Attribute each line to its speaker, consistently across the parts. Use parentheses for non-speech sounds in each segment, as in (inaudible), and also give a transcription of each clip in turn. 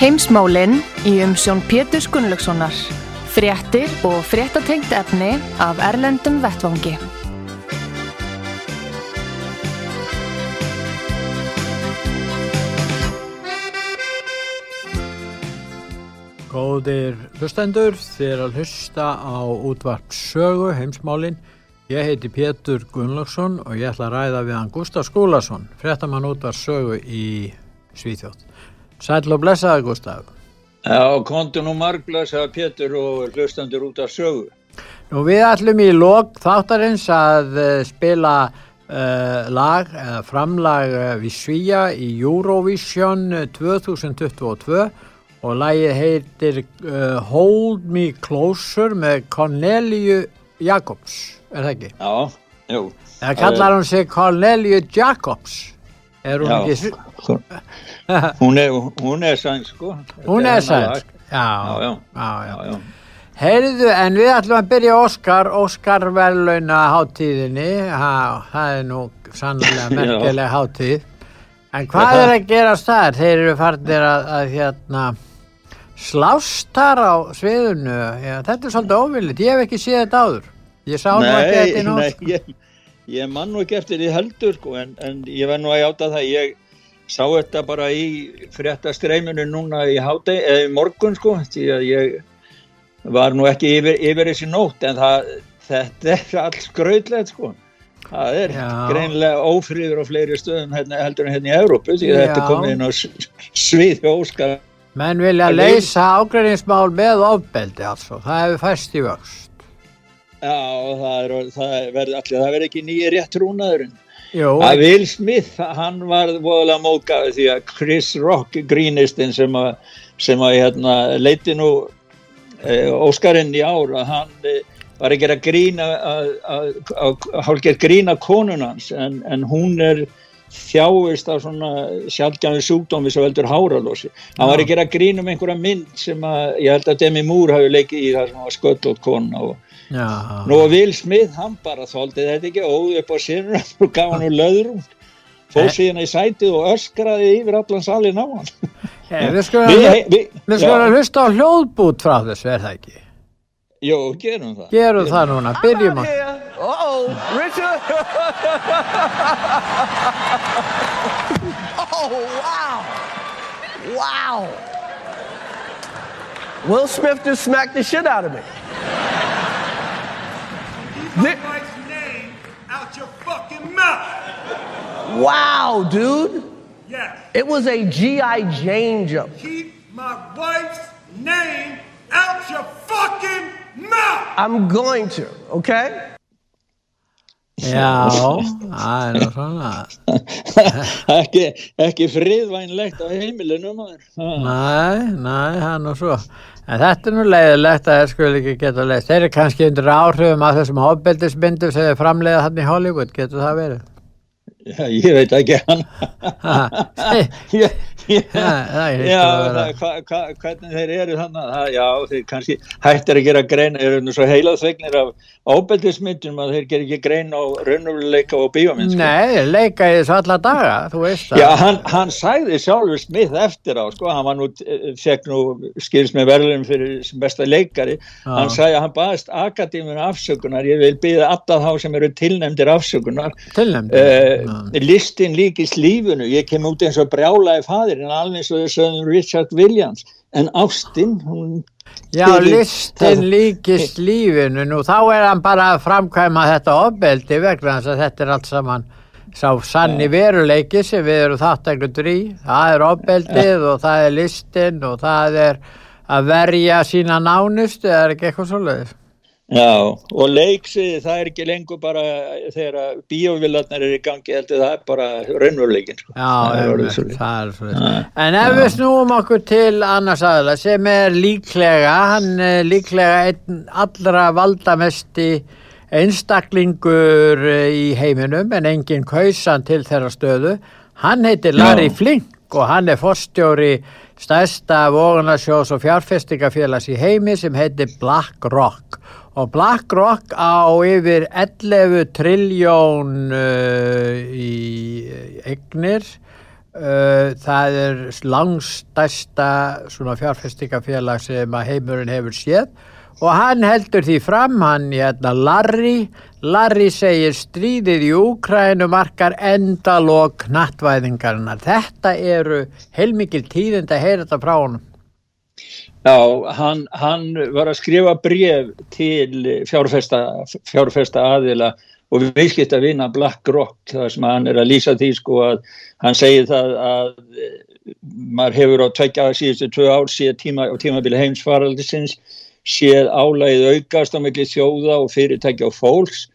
Speaker 1: Heimsmálinn í umsjón Pétur Gunnlaugssonar. Fréttir og fréttatengt efni af Erlendum Vettvangi.
Speaker 2: Góðir hlustendur, þér að hlusta á útvarp sögu heimsmálinn. Ég heiti Pétur Gunnlaugsson og ég ætla að ræða við hann Gustaf Skúlason, fréttamann útvarp sögu í Svíþjótt. Sæl og blessaði Gustaf.
Speaker 3: Já, kontu nú margblessaði Pétur og hlustendur út af sögu.
Speaker 2: Nú við ætlum í lok þáttarins að uh, spila uh, lag, uh, framlag við Svíja í Eurovision 2022 og lagið heitir uh, Hold Me Closer með Cornelia Jacobs, er það ekki?
Speaker 3: Já, jú.
Speaker 2: Það kallar hún sig Cornelia Jacobs, er hún
Speaker 3: Já.
Speaker 2: ekki?
Speaker 3: Hún er, hún er sænsk, sko.
Speaker 2: Hún er
Speaker 3: lag.
Speaker 2: já,
Speaker 3: Já, já.
Speaker 2: já, já.
Speaker 3: Já, já.
Speaker 2: Heyrðu, en við ætlum að byrja Óskar, Óskar verðlauna háttíðinni, ha, það er nú sannlega (laughs)
Speaker 3: Já.
Speaker 2: merkileg háttíð. En hvað er að gerast þar? Þeir eru farnir að, að hérna, slást þar á sviðunu. Þetta er svolítið óvilligt, ég hef ekki séð þetta áður. Ég sá nú ekki þetta í nótt.
Speaker 3: Ég, ég man nú ekki eftir því heldur, sko, en, en ég verð nú að játa það, ég sá þetta bara í fréttastreiminu núna í hátei, eða í morgun, sko, því að ég var nú ekki yfir, yfir þessi nótt, en það, þetta er alls gröðlegt, sko. Það er
Speaker 2: Já.
Speaker 3: greinlega ófríður á fleiri stöðum hérna, heldur en hérna í Európu, því að þetta komið inn á s- svið hjá Óskar.
Speaker 2: Menn vilja leysa ágreiningsmál með ofbeldi altså, það hefur fæst í vöxt.
Speaker 3: Já, það, er, það verður allir, það verður ekki nýja rétt trúnaðurinn. Að Will Smith, hann var voðalega mókaði því að Chris Rock grínistinn sem að, sem að hérna, leiti nú e, Óskarinn í ár að hann e, var að gera grína að, að, að, að hálfgerð grína konunans en, en hún er þjáist af svona sjálfgjáðu sjúkdómi sem veldur háralósi. Hann var að gera grín um einhverja mynd sem að ég held að Demi Moore hafi leikið í það sem var sköllótt kona og
Speaker 2: já,
Speaker 3: Nú að Will Smith, hann bara þóldi þetta ekki óð upp á sinna og gaf hann úr löðrum fór síðan í sætið og öskraði yfir allan salin á hann
Speaker 2: Eh, við
Speaker 3: við
Speaker 2: skulum hlusta á hljóðbút frá þessu, er það ekki?
Speaker 3: Jó, gerum það
Speaker 2: Gerum það núna, byrjum á.
Speaker 4: Uh-oh, Richard. (laughs) oh, wow. Wow. Will Smith just smacked the shit out of me.
Speaker 5: My wife's name out your fucking mouth.
Speaker 4: Wow, dude.
Speaker 5: Yes.
Speaker 4: It was a G.I. Jane jump.
Speaker 5: Keep my wife's name out your fucking mouth.
Speaker 4: I'm going to, okay?
Speaker 2: Já, það er nú svona.
Speaker 3: ekki, ekki friðvænlegt á heimilinu maður Ha.
Speaker 2: Nei, nei, það er nú svo. En þetta er nú leiðilegt að þeir skul ekki geta leist. Þeir eru kannski undir áhrifum af þessum ofbeldismyndum sem þeir framleiða hann í Hollywood, getur það verið?
Speaker 3: Já, ég veit ekki hann (laughs) ég, ég, Já,
Speaker 2: vera.
Speaker 3: það, hva, hva, hvernig þeir eru þannig að já, þeir kannski hættir að gera grein eru nú svo heilaþvegnir af ábeldismyndum að þeir ger ekki grein á raunveruleika og bíómynd sko.
Speaker 2: Nei, leika í þessu alla daga, þú veist.
Speaker 3: Já, hann, hann sagði sjálfur Smith eftir á, sko, hann var nú, eh, fekk nú skils með verðlun fyrir sem besta leikari, hann sagði að hann baðist akadéminu afsökunar, ég vil byggja alla þá sem eru tilnefndir afsökunar,
Speaker 2: Tilnefndir.
Speaker 3: uh, listin líkist lífinu, ég kem út eins og brjálaði fadir, en alveg eins og þau sögðum Richard Williams, en Ástin, hún
Speaker 2: Já, listin líkist lífinu, nú þá er hann bara að framkvæma þetta ofbeldi vegna þess að þetta er allt saman sá sanni veruleiki sem við erum þáttaklutur í, það er ofbeldið og það er listin og það er að verja sína nánustu, er ekki eitthvað svoleiðis?
Speaker 3: Já, og leiksið það er ekki lengur bara þegar bíóvillarnar er í gangi heldur það er bara raunveruleikin sko.
Speaker 2: Já,
Speaker 3: það er
Speaker 2: svo En ef við snúum okkur til annars aðla sem er líklega, hann er líklega einn allra valdamesti einstaklingur eh, í heiminum en enginn kausan til þeirra stöðu. Hann heitir Larry
Speaker 3: Já.
Speaker 2: Flink og hann er forstjóri stærsta vogunarsjós og fjárfestingafélags í heimi sem heitir Black Rock og Black Rock á yfir 11 triljón uh, í eignir uh, það er langstærsta svona fjárfestingafélag sem að heimurinn hefur séð og hann heldur því fram, hann hérna Larry, Larry segir stríðið í Úkrænu markar endalók nattvæðingarinnar. Þetta eru heilmikil tíðind að heyra þetta frá honum.
Speaker 3: Já, hann, hann var að skrifa bref til fjárfesta, fjárfesta aðila og viðskipt að vinna Black Rock þar sem hann er að lýsa því sko að hann segir það að eh, maður hefur á tveggja síðustu tvö ár síðan tíma, tímabili heimsfaraldisins séð álægið aukast á milli þjóða og fyrirtækja og fólks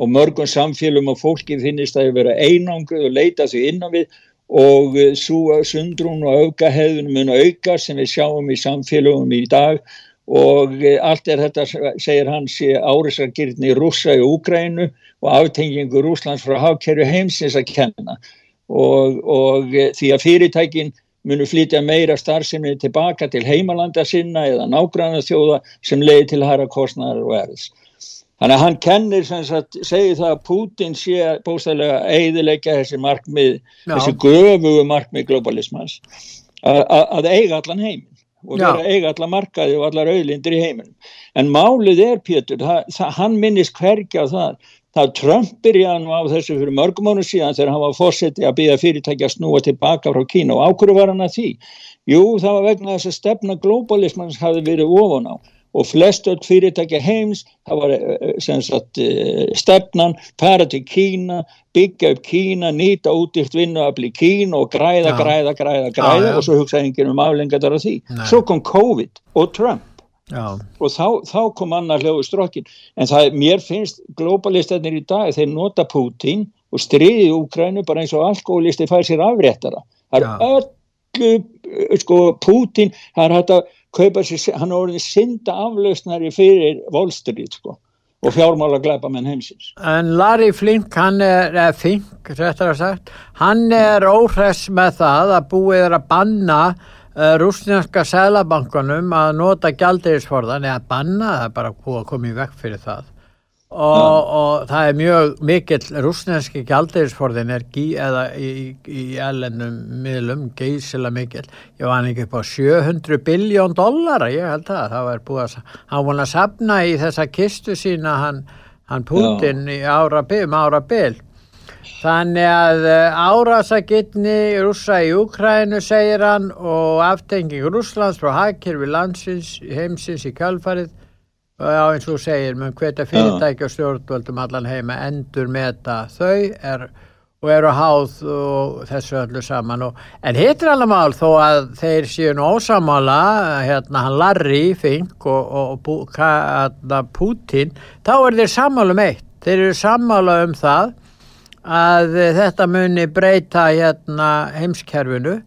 Speaker 3: og mörgum samfélum og fólki finnist að vera einanguð og leita því innan við og eh, svo sundrún og aukaheðun mun auka sem við sjáum í samfélagum í dag og eh, allt er þetta, segir hann, sé árisargirni rússa í Úgrænu og aftengingu Rúslands frá hafkerju heimsins að kenna og, og eh, því að fyrirtækin munu flytja meira starfsemi tilbaka til heimalanda sinna eða nágranna þjóða sem leiði til hæra kostnæðar og erðs. Þannig að hann kennir sem sagt, segir það að Putin sé bóstæðlega eiðilegja þessi markmið,
Speaker 2: Já.
Speaker 3: þessi göfugu markmið globalismans að, eiga allan heiminn og vera eiga allan markaði og allar auðlindir í heiminum. En málið er Pétur, hann minnist hvergi á það. Það Trumpir í hann á þessu fyrir mörgum mánu síðan þegar hann var fórseti að býða fyrirtæki að snúa tilbaka frá Kína og ákvörðu var hann að því? Jú, það var vegna þess að stefna globalismans hafi verið ofan á og flest öll fyrirtækja heims, það var eh, sem sagt eh, stefnan, fara til Kína, byggja upp Kína, nýta útýrt vinnuafli Kína og græða,
Speaker 2: Já.
Speaker 3: græða, græða, græða
Speaker 2: já.
Speaker 3: og svo hugsaði enginn um aflengadar af því.
Speaker 2: Nei.
Speaker 3: Svo kom COVID og Trump
Speaker 2: Já,
Speaker 3: og þá, þá kom annar hljóðu strokkin en það, mér finnst globalistarnir í dag þeir nota Putin og stríði í Úkrænu bara eins og alkoholisti fær sér afréttara það er öllu eh, sko Putin, það er hægt að kaupa sér, hann er orðin synda aflausnari fyrir Street sko og fjármála glæpa menn heimsins
Speaker 2: en Larry Flink, hann er, eða Fink, réttar að sagt, hann er óhress með það að búið er að banna uh, rúsneska sælabankanum að nota gjaldeirisforðan eða banna, það er bara að koma í vekk fyrir það. Og, og það er mjög mikill rúsneski gjaldeirisforðin er gí, eða í, í, ellennum miðlum geysilega mikill. Ég var ekki upp á 700 biljón dollara, ég held það. Það var búið að, hann var að sapna í þessa kistu sína hann, hann Putin í ára, um ára bil. Þannig að árasagittni rússa í Úkrænu segir hann og aftenging Rússlands frá hagkerfi landsins, heimsins í kjálfarið já eins og þú segir, menn hveta fyrirtæki og stjórnvöldum allan heima endur meta þau er, og eru háð og þessu öllu saman. Og, en hitt er alveg mál þó að þeir séu nú ósamála hérna hann Larry Fink og, og, og hérna, Putin þá er þeir sammála um eitt. Þeir eru sammála um það að þetta muni breyta hérna heimskerfinu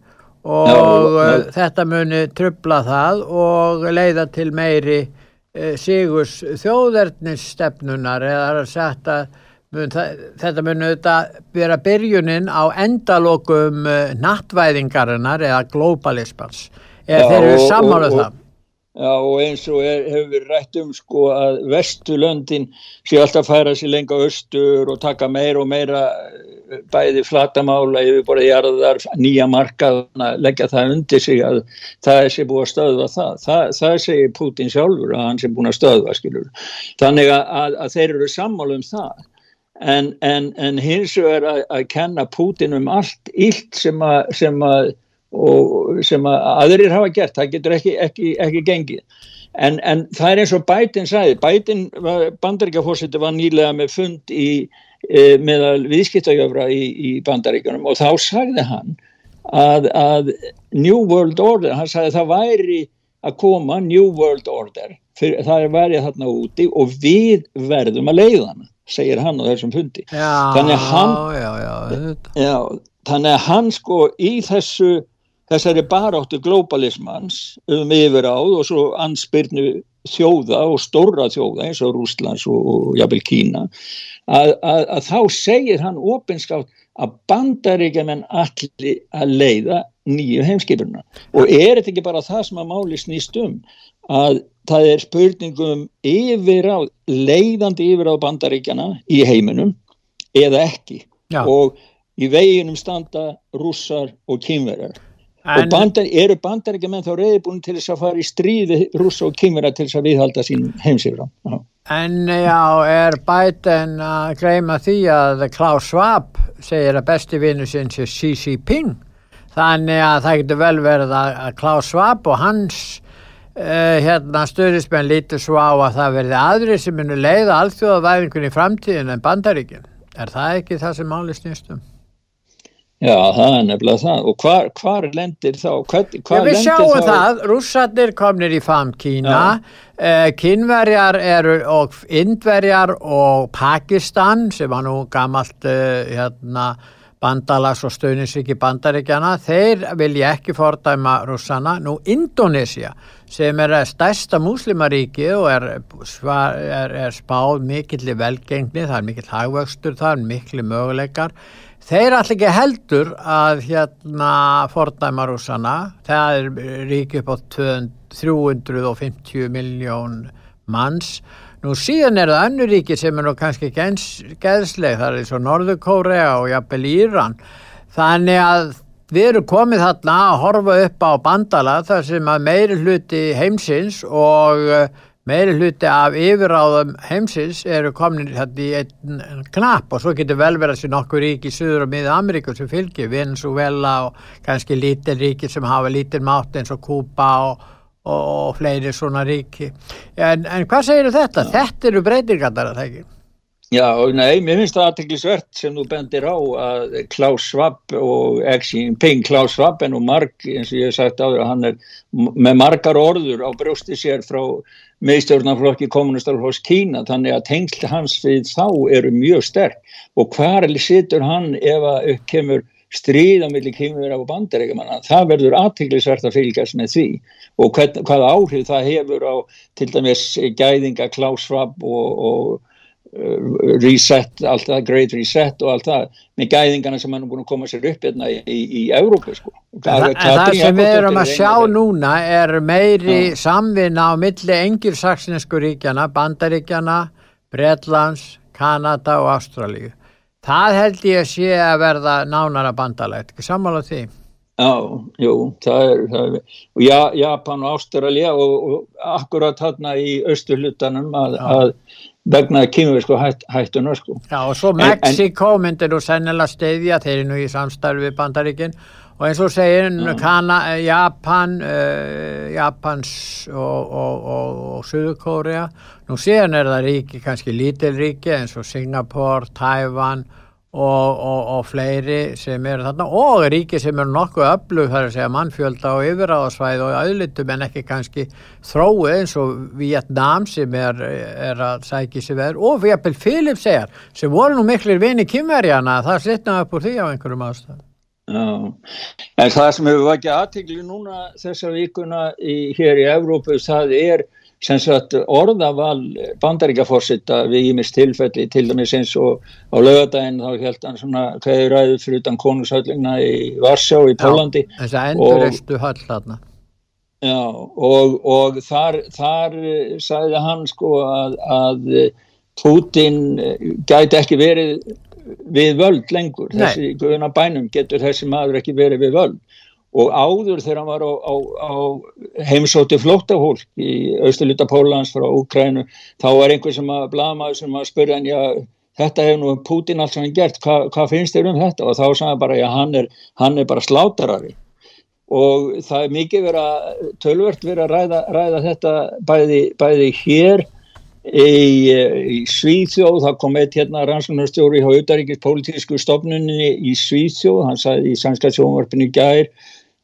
Speaker 2: og
Speaker 3: Já,
Speaker 2: já, þetta muni trubla það og leiða til meiri sigurs þjóðernisstefnunar eða er að mun, þetta muni auðvitað vera byrjunin á endalokum uh, nattvæðingarinnar eða globalismans eða þeir eru
Speaker 3: og-
Speaker 2: um það?
Speaker 3: Já og eins og er, hefur verið rætt um sko að vesturlöndin sé alltaf færa sér lenga austur og taka meira og meira eh, bæði flatamála yfir bara jarðar, nýja markaðana, leggja það undir sig að það sér búið að stöðva það. Það, það segir Putin sjálfur að hann sé búin að stöðva skilur. Þannig að, að, að þeir eru sammála um það. En, en, en hins vegar að, að kenna Putin um allt illt sem að, sem sem að aðrir hafa gert, það getur ekki, ekki, ekki gengið. En, en það er eins og Biden sagði, Biden bandaríkjafórseti var nýlega með fund í, e, meðal viðskiptajöfra í, í bandaríkjunum. Og þá sagði hann að, að New World Order, hann sagði að það væri að koma New World Order fyrir, það er værið þarna úti og við verðum að leiða hana segir hann á þessum fundi.
Speaker 2: Já,
Speaker 3: Þannig að hann-
Speaker 2: já, já,
Speaker 3: þannig að hann sko í þessu þessari baráttu globalismans um yfiráð og svo anspyrnu þjóða og stórra þjóða eins og Rúslands og, og jafnvel Kína að, að, að þá segir hann opinskátt að bandaríkjaman allir að leiða nýju heimskipurna og er þetta ekki bara það sem að máli snýst um? Að það er spurningum yfiráð, leiðandi yfiráð bandaríkjana í heiminum eða ekki.
Speaker 2: Já.
Speaker 3: og í veginum standa rússar og kynverjar
Speaker 2: En-
Speaker 3: og bandar, eru bandaríkjumenn þá reyðbúin til þess að fara í stríði rússa og kynverjar til þess að viðhalda sín heimsifra
Speaker 2: En já, er Biden að gleyma því að Klaus Schwab segir að besti vinnu sinn sé Xi Jinping. Þannig að það getur vel verið að Klaus Schwab og hans uh, hérna stöðismenn lítur svo á að það verði aðri sem munu leiða alþjóðavæðingun í framtíðin en bandaríkin. Er það ekki það sem máli snýstum?
Speaker 3: Já, það er nefnilega það. Og hvar, hvar lendir þá hvar, hvar
Speaker 2: við
Speaker 3: lendir
Speaker 2: sjáum
Speaker 3: þá
Speaker 2: það, rússarnir komnir í fam Kína, uh, kynverjar eru og indverjar og Pakistan sem var nú gamalt uh, hérna, bandalags og stöðnisviki bandaríkjana, þeir vilja ekki fordæma rússana. Nú Indonesia sem er stærsta múslimaríki og er, er, er spáð mikill velgengni, það er mikill hagvöxtur, það er miklu möguleikar. Þeir allir ekki heldur að hérna fordæma rússana, það er ríki upp á 200 350 miljón manns. Nú síðan er það önnur ríki sem er nú kannski ekki eins geðsleg, það er eins og Norður-Kórea og jafnvel Íran. Þannig að við erum komið þarna að horfa upp á bandala þar sem að meiri hluti heimsins og meiri hluti af yfirráðum heimsins eru komin hérna í einn knapp og svo getur vel verið þessi nokkur ríki í Suður og miða Ameríku sem fylgir, Venezuela og kannski lítil ríki sem hafa lítil mátt eins og Kúpa og, og, og fleiri svona ríki. En, en hvað segir þetta? Þetta eru breytingarnar að það ekki?
Speaker 3: Já, nei, mér finnst það aðteklisvert sem þú bendir á að Klaus Schwab og Jinping, Klaus Schwab er nú marg, eins og ég hef sagt áður að hann er með margar orður á brjósti sér frá meðstjórnarflokki kommunistarflokks Kína, þannig að tengsl hans við þá eru mjög sterk. Og hvar situr hann ef að upp kemur stríð á milli kynverja og bandaríkjumanna, það verður aðteglisvert að fylgjast með því. Og hvern, hvaða áhrif það hefur á til dæmis gæðinga Klaus Schwab og, og reset, allt það, great reset og allt það, með gæðingana sem hann er búin að koma sér upp hérna í, í, í Európu sko.
Speaker 2: Það, en það sem við erum að sjá núna er meiri
Speaker 3: Já.
Speaker 2: samvinna á milli engilsaksinsku ríkjana, bandaríkjana, Bretlands, Kanada og Ástralíu. Það held ég sé að verða nánara bandalægt, ekki sammála því?
Speaker 3: Já, jú, það er, það er og ja, Japan og Ástralja og, og akkurat þarna í austurlutanum að, að vegna kynversku hætt, hættuna sko.
Speaker 2: Já, og svo Mexiko myndir nú sennilega steyðja, þeir eru nú í samstarfi við bandaríkin og eins og segir Kana, eh, Japan, uh, Japans og, og, og, og Suðurkórea. Nú síðan er það ríki, kannski lítil ríki eins og Singapore, Taiwan og, og, og fleiri sem eru þarna og ríki sem eru nokkuð öflug þar að segja mannfjölda og yfiráðasvæð og auðlitum en ekki kannski þróið eins og Vietnam sem er, er að sækja sér veður og jafnvel Filip segjar sem voru nú miklir vini kymverjana það slitnaði upp úr því á einhverjum ástæðum.
Speaker 3: Já, en það sem hefur vakið aðtegli núna þessa vikuna í, hér í Evrópu, það er sem sagt orðaval bandaríkjaforsetta við ímis tilfelli til dæmis eins og á lögadaginn þá held hann svona hverju ræðu fyrir utan konungshöllina í Varsjá í Pólandi
Speaker 2: Þess að enduristu höll þarna.
Speaker 3: Já, og, og þar, þar eh, sagði hann sko að, að eh, Putin eh, gæti ekki verið við völd lengur,
Speaker 2: Nei.
Speaker 3: þessi guðuna bænum getur þessi maður ekki verið við völd og áður þegar hann var á, á, á heimsóti flóttahólk í austurluta Pólans frá Úkrænu þá var einhver sem að blamaður sem að spurja hann já þetta hefur nú Putin allt sem hann gert, Hva, hvað finnst þér um þetta? Og þá sagði hann bara já hann er, hann er bara slátarari og það er mikið vera tölvört vera að ræða, ræða þetta bæði, bæði hér í, í Svíþjóð. Það kom eitt hérna rannsóknarstjóri hjá auðaríkis pólitísku stofnunni í Svíþjóð. Hann sagði í sænska sjónvarpinu í gær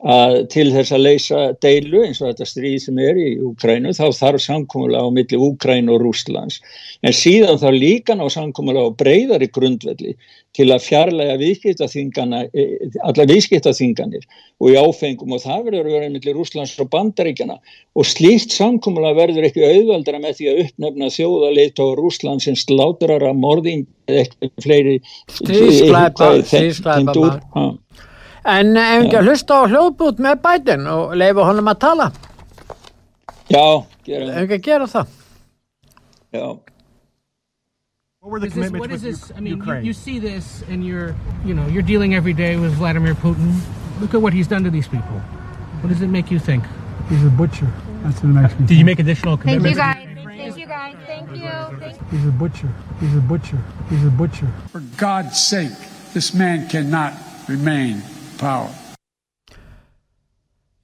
Speaker 3: að til þess að leysa deilu eins og þetta stríð sem er í Úkrænu þá þarf samkómulega á milli Úkrænu og Rústlands en síðan þá líka ná samkómulega á breyðari grundvelli til að fjarlæga viðskiptaþingana e, alla viðskiptaþinganir og í áfengum. Og það verður að vera milli Rústlands og Bandaríkjana og slíkt samkómulega verður ekki auðveldra með því að uppnefna þjóðaleit og Rústlands sem sláturara morðing eða eitthvað fleiri
Speaker 2: Stríðsklæpa, stríðsklæpa En eh, ef ekki að hlusta á hljóðbút með bætin og leifa honum að tala?
Speaker 3: Já, gerum
Speaker 2: Ef ekki að gera það?
Speaker 3: Já.
Speaker 6: What were the this, what is this? I mean, you, you, see this, and you're, you know, you're dealing every day with Vladimir Putin. Look at what he's done to these people. What does it make you think?
Speaker 7: He's a butcher. That's what it makes me.
Speaker 6: Did
Speaker 7: think.
Speaker 6: you make additional commitments?
Speaker 8: Thank you, guys. Thank you, guys. Thank you.
Speaker 7: He's a butcher. He's a butcher. He's a butcher.
Speaker 9: For God's sake, this man cannot remain power.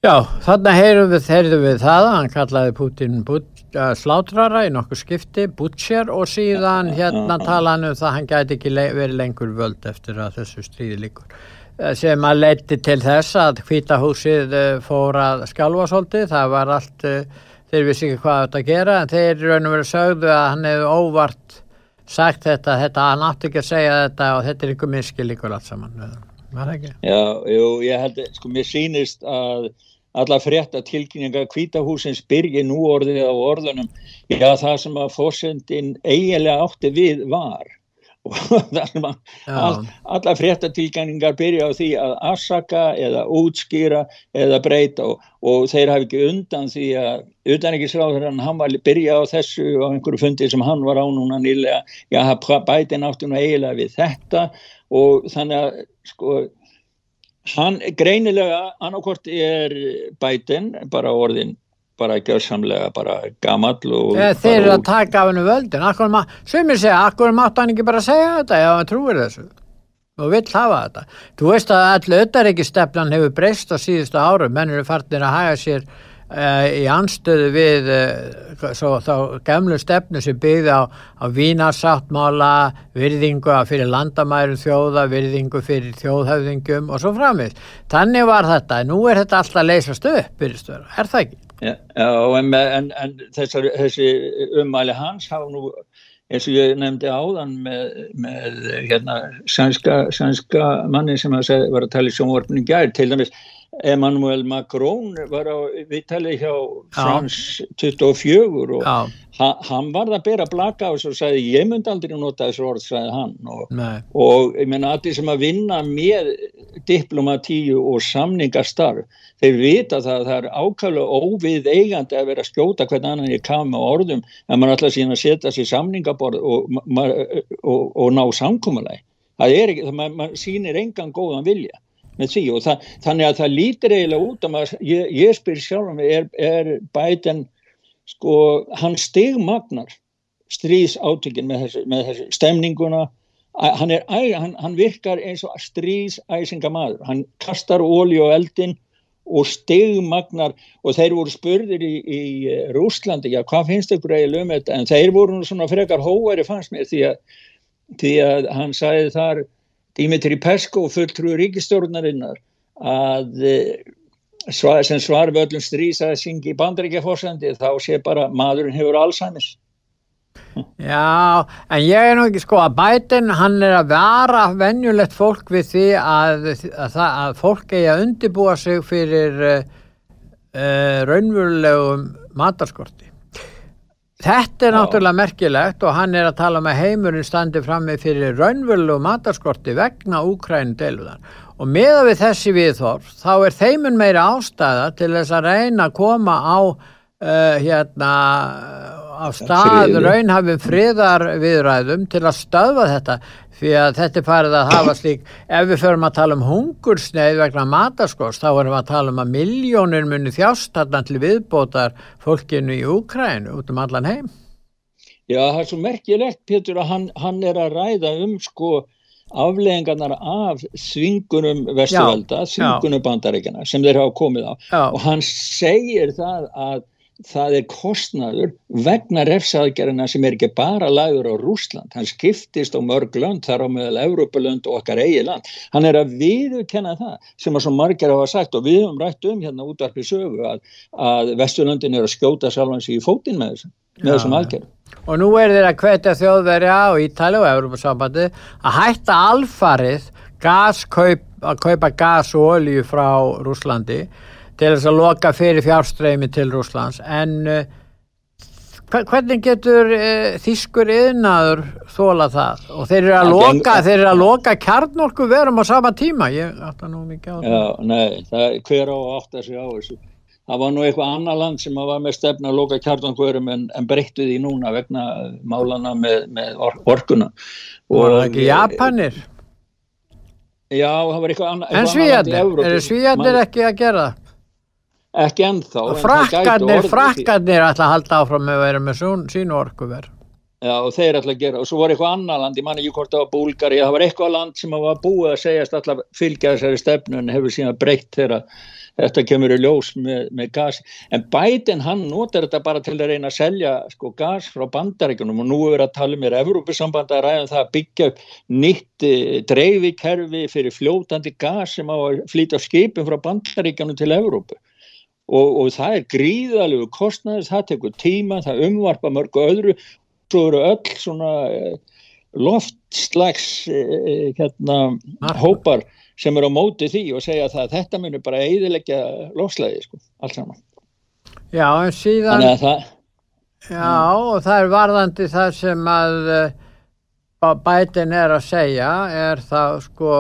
Speaker 2: Já, þarna heyrum við, heyrðum við það, hann kallaði Putin but, uh, slátrara í nokkuð skipti, butcher og síðan hérna tala hann um það hann gæti ekki le verið lengur völd eftir að þessu stríði líkur. Uh, sem að leiti til þess að hvítahúsið uh, fór að skjálfa svolítið, það var allt, uh, þeir vissi ekki hvað þetta að gera en þeir raun og verið sögðu að hann hefði óvart sagt þetta, þetta, hann átti ekki að segja þetta og þetta er ykkur miskil líkur allt saman. Það ekki?
Speaker 3: Já, jú, ég held, sko, mér sýnist að alla frétta tilkynninga kvítahúsins byrji nú orðið á orðunum. Já það sem að fórsendin eiginlega átti við var. Og (laughs) það sem að all, alla frétta tilkynningar byrja á því að afsaka eða útskýra eða breyta og, og þeir hafi ekki undan því að utanrikisráður hann var byrja á þessu á einhverju fundi sem hann var á núna nýlega. Já bæti náttúrulega eiginlega við þetta og þannig að sko hann greinilega annarkort er bætin bara orðin bara gjörsamlega bara gamall og
Speaker 2: Eða þeir eru að taka af hennu völdin. Sumir segja, akkur mátt hann ekki bara segja þetta? Ef hann trúir þessu. Og vill hafa þetta. Þú veist að allir öttaríkistefnan hefur breyst á síðustu árum. Menn eru farnir að haga sér í anstöðu við uh, svo, þá gemlu stefnu sem byggði á, á vínarsáttmála virðingu fyrir landamærum þjóða virðingu fyrir þjóðhöfðingum og svo framvið þannig var þetta, nú er þetta alltaf leysast upp, byrjastöður, er það ekki?
Speaker 3: Já, en, en, en þessar, þessi ummæli hans hafa nú eins og ég nefndi áðan með, með hérna sænska, manni sem að segja, var að tala í sjónvarpinu gær til dæmis Emmanuel Macron var á viðtali hjá Frans 24 og ha, hann var að bera blaka og svo sagði ég myndi aldrei nota þessu orð sagði hann. Og, og ég menna allir sem að vinna með diplomatíu og samningastarf þeir vita það að það er ákvæmlega óvið eigandi að vera að skjóta hvern annan ég kam með orðum en maður alltaf síðan að setja sér samningaborð og, og, og ná samkómuleg það er ekki, það sýnir engan góðan vilja með því og það, þannig að það lítir eiginlega út að maður, ég, ég spyr sjálf um er, er bæten sko, hann stigmagnar stríðs átökin með þessu, með þessu stemninguna. Hann, er, hann, hann virkar eins og stríðsæsinga maður, hann kastar ólí og eldin og stigmagnar og þeir voru spurðir í, í Rúslandi, já hvað finnst ykkur eiginlega um þetta, en þeir voru svona frekar hóæri fannst mér því að, því að hann sagði þar Dimitri Peskov fulltrúi ríkistjórnarinnar að svar, sem svar við öllum strísaði syngi í bandaríkjafórsandi þá sé bara maðurinn hefur Alzheimer's
Speaker 2: Já, en ég er nú ekki sko að bætin hann er að vara venjulegt fólk við því að, að, að fólk eigi að undibúa sig fyrir uh, uh, raunverulegum matarskorti Þetta er náttúrulega merkilegt og hann er að tala með heimurinn standi frammi fyrir raunvölu matarskorti vegna Úkrænu deluðan og meða við þessi viðhorf þá er þeimun meira ástæða til þess að reyna að koma á uh, hérna á stað raunhafum friðar viðræðum til að stöðva þetta fyrir að þetta er farið að hafa slík ef við förum að tala um hungursneið vegna mataskors þá erum við að tala um að miljónir muni þjást þarna til viðbótar fólkinu í Úkrænu út um allan heim.
Speaker 3: Já það er svo merkilegt Pétur að hann, hann er að ræða um sko afleggingarnar af svingunum vestuvelda, svingunum bandaríkjana sem þeir hafa komið á. Já. og hann segir það að það er kostnaður vegna refsaðgerina sem er ekki bara lagður á Rúsland, hann skiptist á mörg lönd þar á meðal Evrópulönd og okkar eigi land, hann er að viðurkenna það sem að svo margir hafa sagt og við höfum rætt um hérna útvarpið sögu að, að Vesturlöndin er að skjóta sjálfans í fótinn með þessum, með þessum aðgerðum.
Speaker 2: Og nú er þeir að hvetja þjóðverja og Ítali og Evrópasambandi að hætta alfarið gaskaup, að kaupa gas og olju frá Rúslandi til þess að loka fyrir fjárstreymi til Rúslands en uh, hvernig getur uh, þýskur yðnaður þóla það? Og þeir eru að loka, að loka kjarnorku verum á sama tíma. Ég átta nú mikið á
Speaker 3: það Já, nei, það, hver á átt að segja á þessu. Það var nú eitthvað annar land sem var með stefna að loka kjarnorku verum en, en breyttu því núna vegna málana með, með or, orkuna.
Speaker 2: Og það er ekki Japanir?
Speaker 3: Já, það var eitthvað annar
Speaker 2: En svíjarnir, eru svíjarnir ekki að gera það?
Speaker 3: Ekki ennþá
Speaker 2: frakkarnir, frakkarnir ætla að halda áfram með að vera með sínu orkuver.
Speaker 3: Já og þeir ætla að gera og svo var eitthvað annar land, ég man ekki hvort það var Búlgari það var eitthvað land sem var búið að segjast alltaf fylgja þessari stefnu en hefur síðan breytt þegar þetta kemur í ljós með, með gas. En Biden hann notar þetta bara til að reyna að selja sko gas frá bandaríkunum og nú er að tala með Evrópusamband að ræða um það að byggja upp nýtt eh, dreifikerfi fyrir fljótandi gas sem á að flýta skipin frá bandaríkunum til Evrópu og, og það er gríðalegu kostnæðis, það tekur tíma, það umvarpa mörgu öðru, svo eru öll svona eh, loftslags eh, hérna, hópar sem eru á móti því og segja það að þetta munir bara eidilegja lofslæði, sko, allt saman.
Speaker 2: Já, en síðan, það, já, og það er varðandi það sem að bætin er að segja, er það, sko,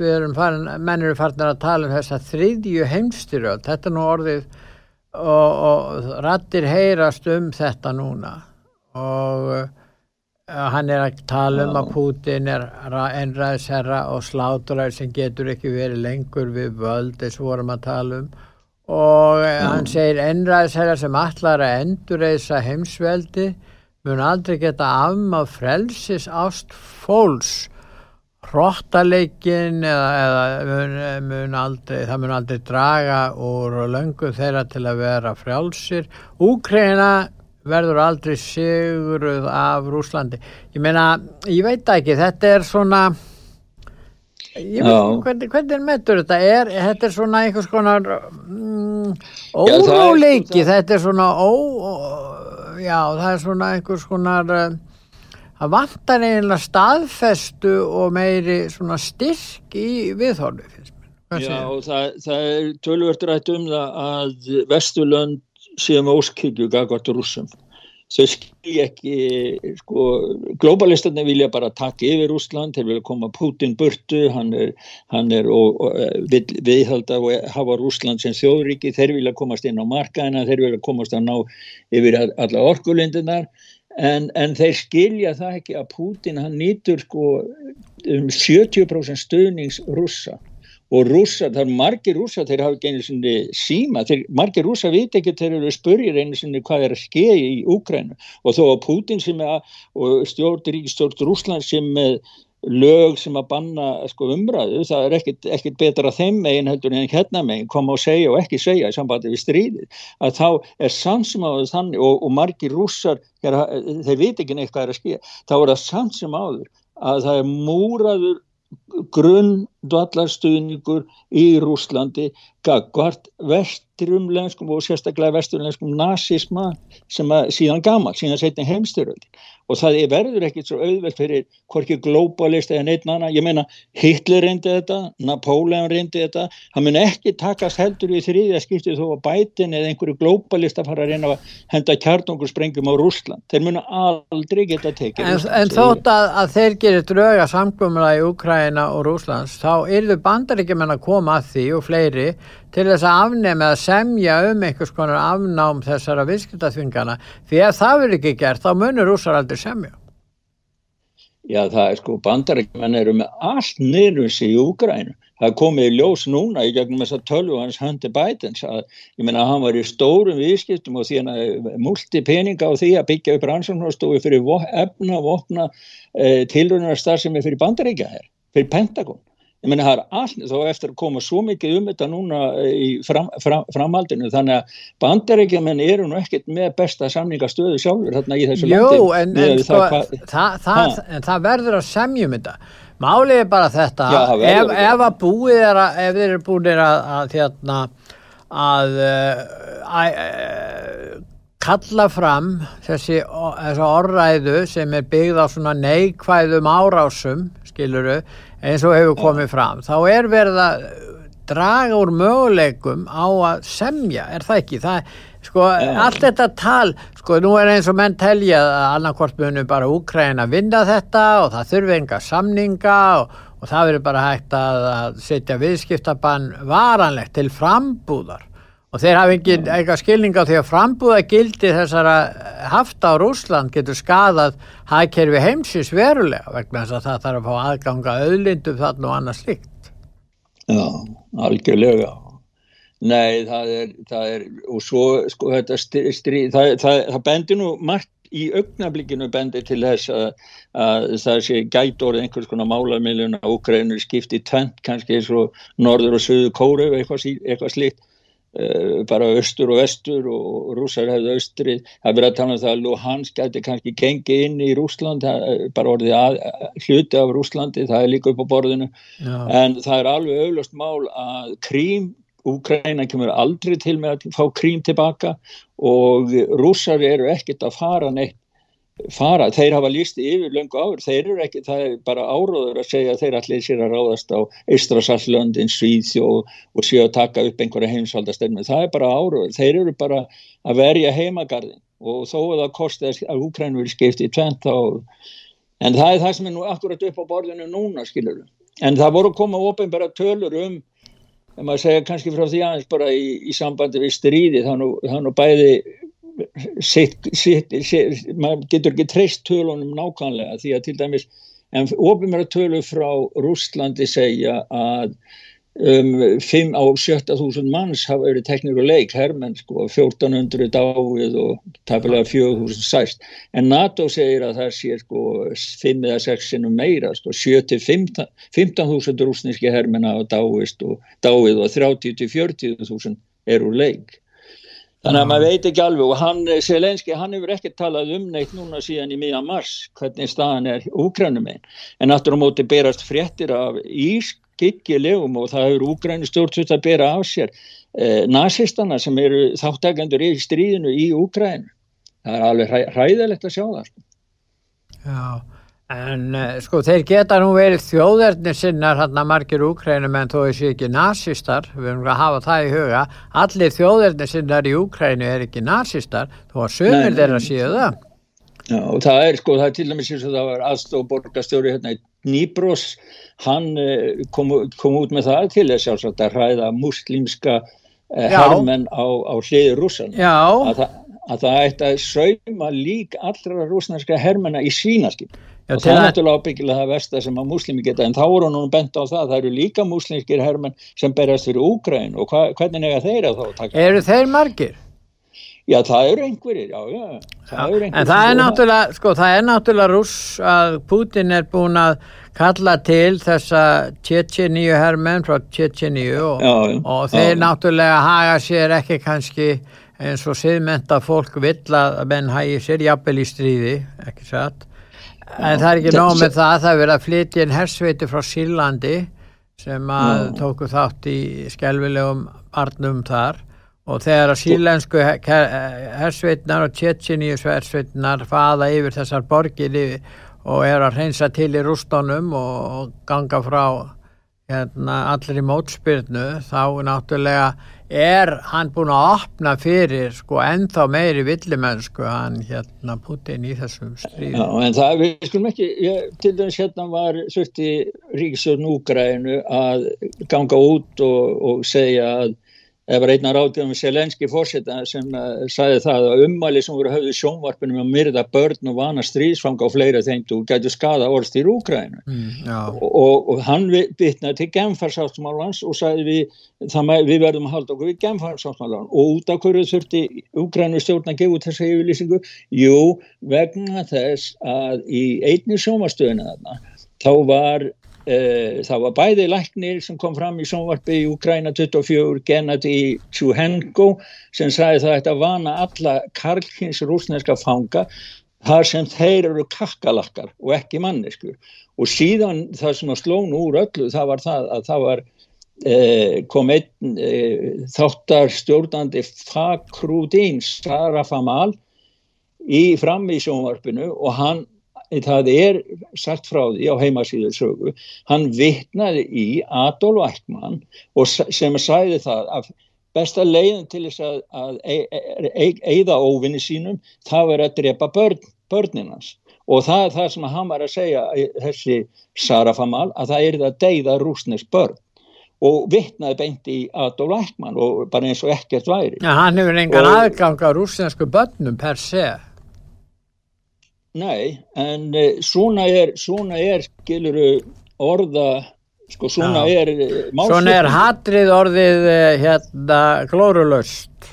Speaker 2: við farin, menn eru farin að tala um þessa þriðju heimstyrjöld, þetta nú orðið og, og rattir heyrast um þetta núna. Og uh, hann er að tala um að Putin er einræðsherra og sláturæð sem getur ekki verið lengur við völd þess vorum að tala um. Og uh, hann segir einræðsherra sem allar að endurreysa heimsveldi mun aldrei geta afmáð frelsis ást fólks hróttaleikin eða, eða mun, mun aldrei, það mun aldrei draga úr löngu þeirra til að vera frjálsir. Úkreina verður aldrei siguruð af Rúslandi. Ég meina, ég veit ekki, þetta er svona, ég veit ekki hvernig, hvernig metur þetta er, þetta er svona einhvers konar mm, óróleiki, þetta er svona ó, já, það er svona einhvers konar það vantar eiginlega staðfestu og meiri svona styrk í viðhorfi
Speaker 3: Já og það, það er tölvört rætt um það að Vesturlönd séum óskikju gagvart rúsum þau skilji ekki sko, globalistarnir vilja bara taka yfir Úsland, þeir vilja koma Putin burtu, hann er, hann er og, og, vil, viðhalda og hafa Úsland sem þjóðriki, þeir vilja komast inn á markaðina, þeir vilja komast að ná yfir alla orkulindunar En, en þeir skilja það ekki að Putin hann nýtur sko um 70% stöðnings rússa. Og rússa, það er margir rússa þeir hafa ekki einu sinni síma. Þeir, margir rússa veit ekki þeir eru spurgir einu sinni hvað er að skeið í Úkrænu og þó að Putin sem er stjórn ríkistjórn Rúsland sem með lög sem að banna sko, umræðu, það er ekkit, ekkit betra þeim megin heldur en hérna megin koma og segja og ekki segja í sambandi við stríðið. Að þá er sannsmáður þannig og, og margir rússar þeir veit ekki neitt hvað er að skilja þá er það sannsmáður að það er múraður grundvallarstuðningur í Rúslandi gagvart vesturumlenskum og sérstaklega vesturumlenskum nazisma sem að síðan gammal, síðan setni heimstyröld og það verður ekkert svo auðvelt fyrir hvorki globalist eða neitt annan. Ég meina Hitler reyndi þetta Napoleon reyndi þetta. Hann mun ekki takast heldur í þriðja skiptið þó að bætin eða einhverju globalist að fara að reyna að henda kjarnungursprengjum á Rúsland þeir mun aldrei geta tekið
Speaker 2: En, en þótt að, að þeir gerir drauga samgumla í Ukraina og Rúslands þá eru bandaríkjumenn að koma að því og fleiri til þess að afnema að semja um einhvers konar afnám þessara viðskiptaþvingana því ef það verður ekki gert þá munur rúsar aldrei semja.
Speaker 3: Já það er sko bandarækjumenn eru með allt nýrus í Úgrænu. Það komið í ljós núna í gegnum þess að tölvu hans Hunter Bidens að ég menna hann var í stórum viðskiptum og því hann múlti peninga á því að byggja upp rannsóknarstofi fyrir efna, vopna, eh, tilröðunarstar sem er fyrir bandarækja hér, fyrir Pentagon ég menna það er allt þá eftir að koma svo mikið um þetta núna í fram, fram, framhaldinu þannig að bandaríkjumenn eru nú ekkert með besta samningastöðu sjálfur þarna í þessu
Speaker 2: landi Jú, en, en, sko, það, það, það, en það verður að semjum þetta. Málið er bara þetta Já, ef, ef að búið er að ef þeir eru búin að, að, hérna, að, að uh, kalla fram þessi, þessi orðræðu sem er byggð á svona neikvæðum árásum skiluru eins og hefur komið fram. Þá er verið að draga úr möguleikum á að semja er það ekki? Það, sko, allt þetta tal sko nú er eins og menn telja að annarkort munum bara Úkræna vinna þetta og það þurfi enga samninga og, og það verður bara hægt að, að setja viðskiptabann varanlegt til frambúðar og þeir hafa eitthvað skilning á því að frambúða gildi þessara hafta á Rúsland getur skadað hagkerfi heimsins verulega vegna þess að það þarf að fá aðganga auðlindum þarna og annað slikt.
Speaker 3: Já, algjörlega. Nei, það er, það er, og svo, sko, þetta stríð, það, það, það bendir nú margt í augnablikinu bendir til þess að, að það sé gæt orðið einhvers konar málarmiljuna, Úkrænur skipti tvent, kannski eins og Norður og Suðu Kóru, eitthvað, eitthvað slikt bara östur og vestur og rúsar hefðu östri það er verið að tala um það að Luhansk gæti kannski gengið inn í Rúsland bara orðið að, hluti af Rúslandi það er líka upp á borðinu. Já. en það er alveg auðlust mál að krím, Úkræna kemur aldrei til með að fá krím tilbaka og rúsar eru ekkert að fara neitt fara, þeir hafa líst yfir löngu áður, þeir eru ekki, það er bara áróður að segja að þeir allir sér að ráðast á Eistrasalslöndin, Svíþjó og, séu að taka upp einhverja heimsvaldastelmi það er bara áróður, þeir eru bara að verja heimagarðin og þó að það kosti að Úkræn vil skipti í tvent þá, en það er það sem er nú akkurat upp á borðinu núna, skilur en það voru að koma ofinbæra tölur um en maður segja kannski frá því aðeins bara í, í sambandi við stríði, þannig að bæði sitt, sitt, sitt, maður getur ekki treyst tölunum nákvæmlega því að til dæmis en ofinmjöra tölu frá Rústlandi segja að um, 5 á 70.000 manns hafa verið teknir og leik herrmenn sko 1400 dáið og tapilega 4000 sæst. En NATO segir að það sé sko 5 eða 6 sinum meira sko 7-15.000 rúsneski herrmenn hafa dáið og, dáið og 30-40.000 eru leik Þannig að maður veit ekki alveg og hann, Selenski, hann hefur ekki talað um neitt núna síðan í miðan mars hvernig staðan er úkrænum einn. En aftur á móti berast fréttir af ískikkilegum og það hefur úkrænu stjórnsvöld að bera af sér eh, nazistana sem eru þáttakendur í stríðinu í úkrænu. Það er alveg hræ, hræðilegt að sjá það. Sko.
Speaker 2: Já. En uh, sko þeir geta nú verið þjóðernir sinnar hann að margir úkrænum en þó þessi ekki nazistar, við erum að hafa það í huga, allir þjóðernir sinnar í Úkrænu er ekki nazistar, þó að sömur þeirra séu það.
Speaker 3: Já og það er sko, það er til dæmis eins og það var aðstofborgastjóri hérna í Nýbrós, hann uh, kom, kom út með það til þess að hræða muslimska uh, hermenn á, á hliði rúsan.
Speaker 2: Já.
Speaker 3: Að það, að það ætti að sauma lík allra rúsnarska hermenna í svínaskip og það er náttúrulega ábyggilega það versta sem að muslimi geta en þá voru nú bent á það það eru líka muslimskir hermenn sem berast fyrir Úgræn og hva, hvernig nega þeir að þá taka
Speaker 2: eru þeir margir?
Speaker 3: Já það eru einhverjir já, já,
Speaker 2: það já, eru en það er náttúrulega sko það er náttúrulega rúss að Putin er búin að kalla til þessa Tjetjeníu hermenn frá Tjetjeníu og, og þeir náttúrulega haga sér ekki kannski eins og siðmenta fólk vill að menn hægir sér jafnvel í stríði ekki satt En það er ekki nóg með það, það er verið að flytja inn hersveiti frá Sílandi sem að Já. tóku þátt í skelvilegum barnum þar og þegar að sílensku hersveitnar og tjettsiníus hersveitnar faða yfir þessar borgir og er að reynsa til í rústónum og ganga frá hérna, allir í mótspyrnu þá náttúrulega er hann búin að opna fyrir sko ennþá meiri villimennsku hann hérna Putin í þessum stríð
Speaker 3: Já en það við skulum ekki ég, til dæmis hérna var svöfti Ríkisöðun Úgrænu að ganga út og, og segja að Það var einna ráðgjöfum Selenski fórseta sem uh, sagði það að ummæli sem voru höfðu sjónvarpunum að myrða börn og vana stríðsfanga og fleira þeimtu gætu skada orðstýr Úkrænu mm, og, og, og hann bitnaði til gemfarsáttmálans og sagði við, það, við verðum að halda okkur við gemfarsáttmálan og út af hverju þurfti Úkrænu stjórn að gefa út þessa yfirlýsingu? Jú, vegna þess að í einni sjónvarstöðinu þarna þá var það var bæði læknir sem kom fram í sjónvarpi í Ukraina 24, Gennady Tjuhenko sem sagði það að þetta vana alla karlkins rúsneska fanga þar sem þeir eru kakkalakkar og ekki manneskur og síðan það sem að slónu úr öllu það var það að það var eh, kom einn eh, þáttar stjórnandi Fakrúdín Sarafamal í fram í sjónvarpinu og hann það er sagt frá því á heimasíður sögu, hann vittnaði í Adolf Eichmann og sem sæði það að besta leiðin til þess að, að eigða óvinni sínum það verið að drepa börn, börninans og það er það sem hann var að segja þessi Sarafamal að það er það deyða rúsnesk börn. Og vittnaði beint í Adolf Eichmann og bara eins og ekkert væri.
Speaker 2: Ja, Hann hefur engan og, aðgang á rúsnesku börnum per se
Speaker 3: Nei, en uh, svona er, svona er, skiluru, orða, sko, svona Já. er...
Speaker 2: Málsökun. Svona er hatrið orðið, uh, hérna, glórulöst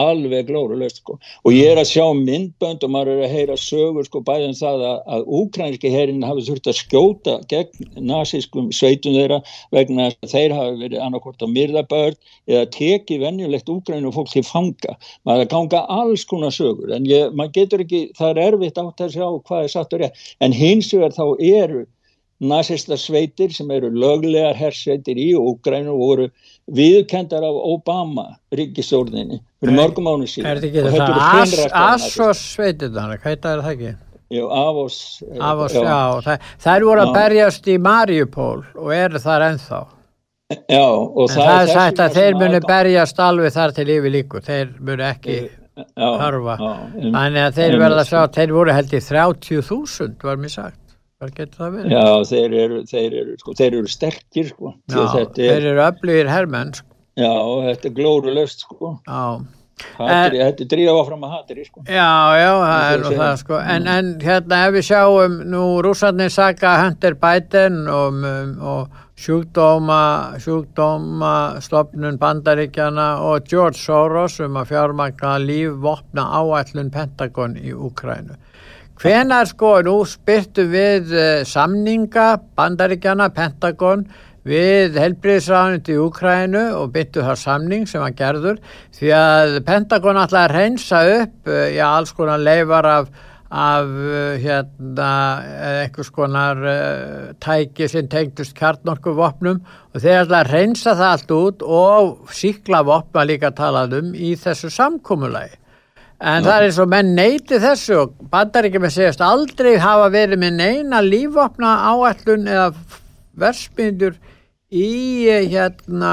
Speaker 3: alveg glórulegst sko. og ég er að sjá myndbönd og maður er að heyra sögur sko bæðin um það að, að úkrænski herin hafi þurft að skjóta gegn nazískum sveitum þeirra vegna að þeir hafi verið annarkort að myrða börn eða tekið venjulegt úkrænu fólk til fanga maður að ganga alls konar sögur en ég, maður getur ekki, það er erfitt átt að sjá hvað er satt og rétt en hins vegar þá eru nazista sveitir sem eru löglegar hersveitir í Úgrænu voru viðkendar af Obama ríkistjórninni fyrir mörgum mánu síðan.
Speaker 2: Er þetta ekki þetta Asos sveitir þannig, hvað er það ekki?
Speaker 3: Jú, Avos
Speaker 2: Avos, já, já það, þær voru að berjast í Mariupól og eru þar ennþá.
Speaker 3: Já, og
Speaker 2: en það, það er sagt að þeir munu berjast alveg þar til yfir líku, þeir munu ekki harfa, þannig að þeir verða að sjá, þeir voru held í 30.000 var mér sagt Hvað getur það verið?
Speaker 3: Já, þeir eru, þeir eru, sko, þeir eru sterkir, sko.
Speaker 2: Já, þeir eru öflugir herrmenn, sko.
Speaker 3: Já, þetta er glórulöst, sko.
Speaker 2: Já.
Speaker 3: Hatri, en, þetta er dríða áfram að hatri, sko.
Speaker 2: Já, já, það er nú það, sko. En, en hérna, ef við sjáum, nú rúsarnir saka Hunter Biden og, og sjúkdóma, sjúkdóma, stopnun bandaríkjana og George Soros um að fjármagna lífvopna áætlun Pentagon í Ukrænu. Hvenar sko, nú spyrtu við uh, samninga bandaríkjana, Pentagon, við helbriðsraðunit í Úkrænu og byttu það samning sem hann gerður því að Pentagon alltaf að reynsa upp, uh, já, alls konar leifar af, af uh, hérna, einhvers konar tæki sem tengdust kjarnorkuvopnum og þeir alltaf að reynsa það allt út og síkla vopna líka talað um í þessu samkómulagi. En það er eins og menn neyti þessu og bandaríkjum er segjast aldrei hafa verið með neina lífvapna áallun eða versmyndur í hérna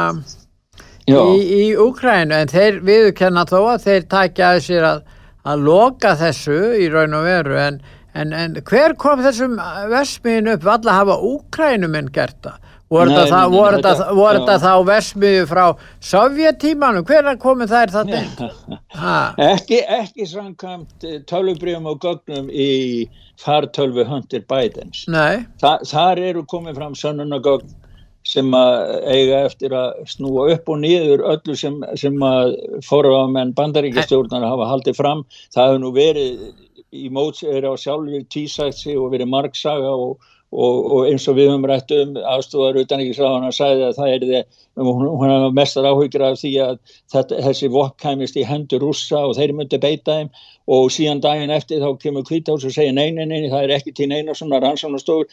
Speaker 2: í, í Úkrænu en þeir viðkenna þó að þeir takja að sér að, að loka þessu í raun og veru. En, en, en hver kom þessum versmyndin upp? Valla hafa Úkrænuminn gert það? Voru þetta þá versmiðu frá sovjetímanum, hvernig komið þær það inn? (laughs)
Speaker 3: ekki, ekki samkvæmt eh, tölvubrjöfum og gögnum í fartölvu Hunter Bidens. Þa, þar eru komið fram sönnunagögn sem að eiga eftir að snúa upp og niður öllu sem, sem að fóruðamenn bandaríkastjórnar hafa haldið fram, það hefur nú verið í móts er á sjálfur tísætsi og verið margsaga og Og, og eins og við höfum rætt um aðstofar utan ekki sá hann að sæði að það er þið, hún, hún er mestar áhugir af því að þetta, þessi vokk kæmist í hendur rússa og þeir myndi beita þeim. Og síðan daginn eftir þá kemur Kvítás og segir nei, nei, nei, það er ekki til neina svona rannsónastofur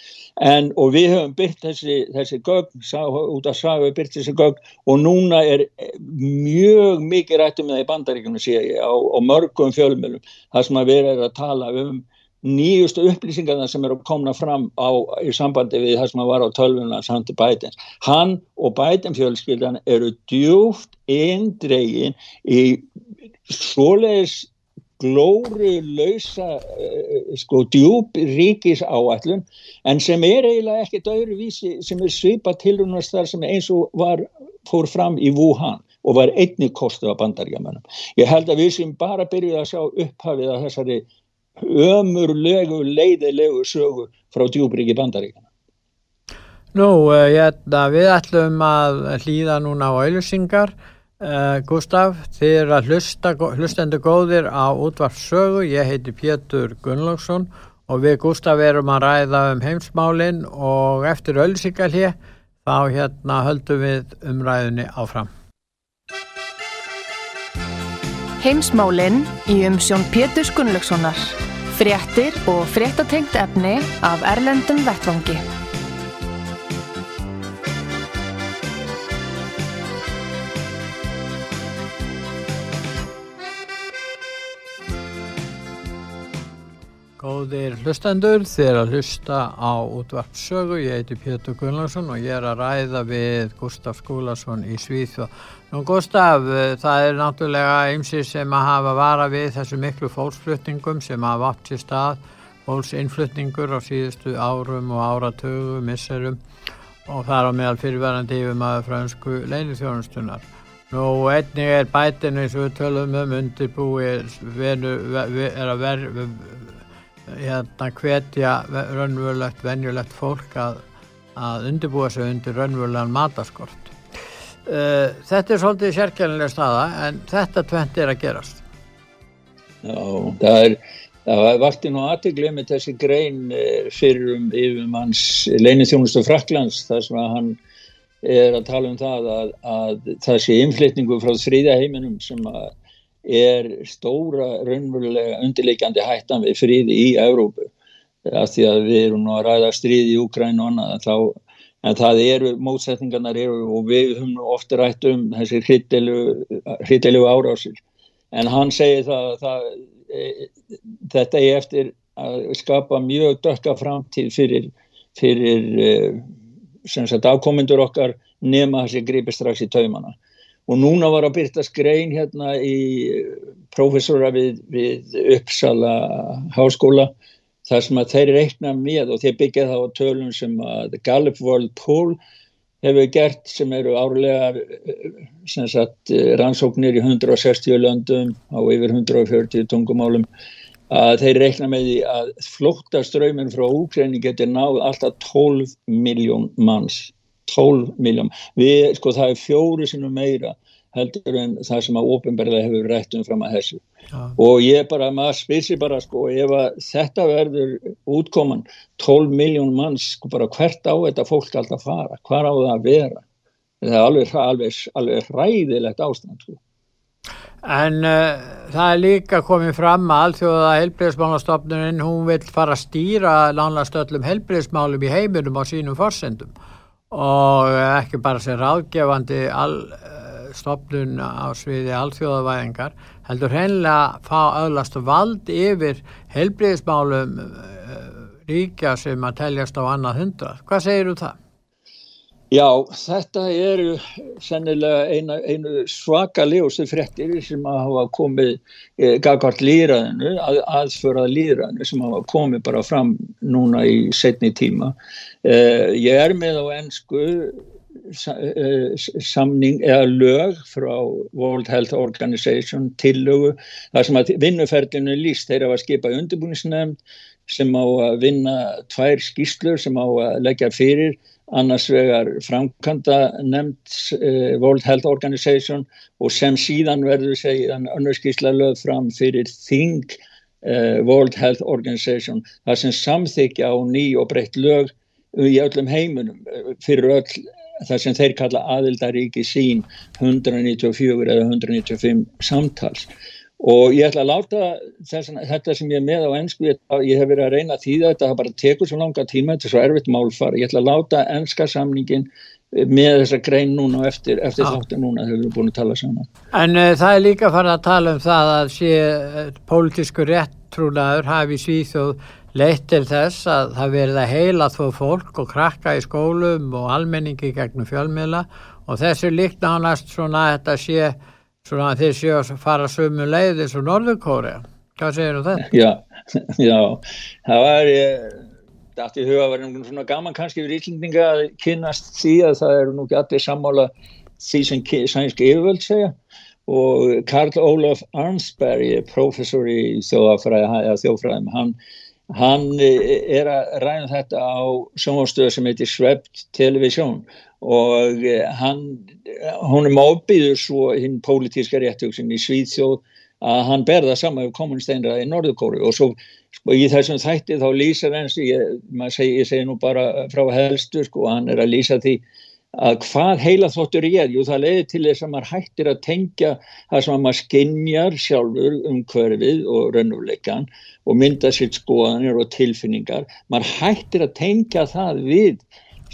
Speaker 3: en og við höfum byrt þessi, þessi gögn, sá, út af sagu byrt þessi gögn. Og núna er mjög mikið rættum með það í bandaríkunum sé ég á, á mörgum fjölmjölum það sem að vera að tala um nýjustu upplýsingarna sem eru komna fram á, í sambandi við það sem var á tölvuna samt til Bidens. Hann og Biden fjölskyldan eru djúft eindregin í svoleiðis glóri lausa uh, sko djúb ríkis áallun en sem er eiginlega ekkert öðru vísi sem er svipa tilrunastar sem eins og var, fór fram í Wuhan og var einni kostu af bandaríkamönnum. Ég held að við sem bara byrjuði að sjá upphafið að þessari ömurlegu, leiðilegu sögu frá djúbriki bandaríkana.
Speaker 2: Nú, uh, hérna, við ætlum að hlýða núna á auðlusingar. Uh, eh, Gustaf, þið eru að hlusta, hlustendu góðir á útvarpssögu. Ég heiti Pétur Gunnlaugsson og við Gustaf erum að ræða um heimsmálinn og eftir ölsingalið þá hérna höldum við umræðinni áfram.
Speaker 1: Heimsmálinn í umsjón Pétur Gunnlaugssonar. Fréttir og fréttatengt efni af Erlendum Vettvangi.
Speaker 2: Góðir hlustendur, þér að hlusta á útvarpsögu, ég heiti Pétur Gunnlaugsson og ég er að ræða við Gustaf Skúlason í Svíþjóð. Nú Gustaf, það er náttúrulega ymsið sem að hafa vara við þessu miklu fólksflutningum sem hafa átt sér stað, fólksinnflutningur á síðustu árum og áratögu, misserum og það er á meðal fyrirverðandi yfir maður fransku leinithjónustunar. Nú einnig er bætinu eins og við tölum um undirbúi er að verða hérna hvetja raunverulegt, venjulegt fólk að, að undirbúa sig undir raunverulegan mataskort. Uh, þetta er svolítið sérkjælinlega staða en þetta tvent er að gerast.
Speaker 3: Já, það er, það varti nú aðtegli með þessi grein eh, fyrir um yfirmanns leinithjónustu Fraklands þar sem að hann er að tala um það að, að það sé inflytningu frá þrýða heiminum sem að er stóra raunverulega undirleikandi hættan við fríði í Európu því að við erum nú að ræða stríði í Ukræn og annað þá, en það eru, mótsetningarnar eru og við höfum ofta rætt um þessi hrittelu árásir. En hann segir það, það e, þetta er eftir að skapa mjög dökka framtíð fyrir, fyrir e, sem sagt afkomendur okkar nema þessi gripi strax í taumana. Og núna var að byrta skrein hérna í professora við, við Uppsala háskóla þar sem að þeir reikna með og þeir byggja það á tölum sem að Gallup World Poll hefur gert sem eru árlegar sem sagt, rannsóknir í 160 löndum á yfir 140 tungumálum að þeir reikna með því að flóttaströymin frá Úkræni getur náð alltaf 12 miljón manns 12 miljón. Við, sko, það er fjóri sinum meira heldur en það sem að ofinberðilega hefur rættum fram að þessu. Ja. Og ég bara, maður spilsi bara, sko, ef þetta verður útkoman 12 miljón manns, sko, bara hvert á þetta fólk alltaf fara, hvar á það að vera. Það er alveg, alveg, alveg ræðilegt ástand, sko.
Speaker 2: En uh, það er líka komið fram að alþjóða helbriðsmálastofnuninn, hún vil fara að stýra lánast öllum helbriðsmálum í heiminum á sínum forsendum og ekki bara sem ráðgefandi all, eh, stofnun á sviði alþjóðavæðingar heldur hennilega fá öðlast vald yfir helbriðismálum eh, ríkja sem að teljast á annað hundrað. Hvað segir þú það?
Speaker 3: Já, þetta eru sennilega einu, einu svaka ljósi frettir sem hafa komið e, gagvart líraðinu, að, aðförað líraðinu sem hafa komið bara fram núna í setni tíma. E, ég er með á ennsku samning eða lög frá World Health Organization tillögu þar sem að vinnuferðinu líst þeirra var skipað undirbúinisnefnd sem á að vinna tvær skýslur sem á að leggja fyrir. Annars vegar framkvæmda nefnd uh, World Health Organization og sem síðan verður segjan önnur skísla löð fram fyrir Thing uh, World Health Organization þar sem samþykja á ný og breytt lög í öllum heiminum eh, fyrir öll þar sem þeir kalla aðildaríki sín 194 eða 195 samtals. Og ég ætla að láta þess, þetta sem ég er með á ennsku, ég, ég hef verið að reyna að þýða þetta, það bara tekur svo langa tíma þetta er svo erfitt málfar, ég ætla að láta ennska samningin með þessa grein núna og eftir, eftir þáttu núna þegar við erum búin að tala saman.
Speaker 2: En uh, það er líka farið að tala um það að sé uh, pólitísku réttrúnaður hafi svíþjóð leitt til þess að það verið að heila þó fólk og krakka í skólum og almenningi gegnum fjölmiðla. Og þessu líkt nánast svona að þetta sé svona að þeir séu að fara sömu leið eins og Norðurkóri hvað segir þú þetta?
Speaker 3: Já, (laughs) já, það var þetta í huga var einhvern svona gaman kannski við Íslandinga að kynast því að það eru nú ekki allir sammála því sem sænski yfirvöld segja. Og Karl Olof Arnsberg professor í þjóðfræðum hann, hann er að ræða þetta á sjónastöðu sem heitir Svept Televisjón og hann, hún er móðbyður svo hinn pólitíska réttugsin í Svíðsjóð að hann berða saman við kommunisteinra í Norðurkóru og svo sko, í þessum þætti þá lýsir hans, ég, segi, ég segi nú bara frá helstu sko, hann er að lýsa því að hvað heila þóttur ég er, jú það leiði til þess að maður hættir að tengja það sem maður skinnjar sjálfur um hverfið og raunveruleikan og mynda sitt skoðanir og tilfinningar, maður hættir að tengja það við,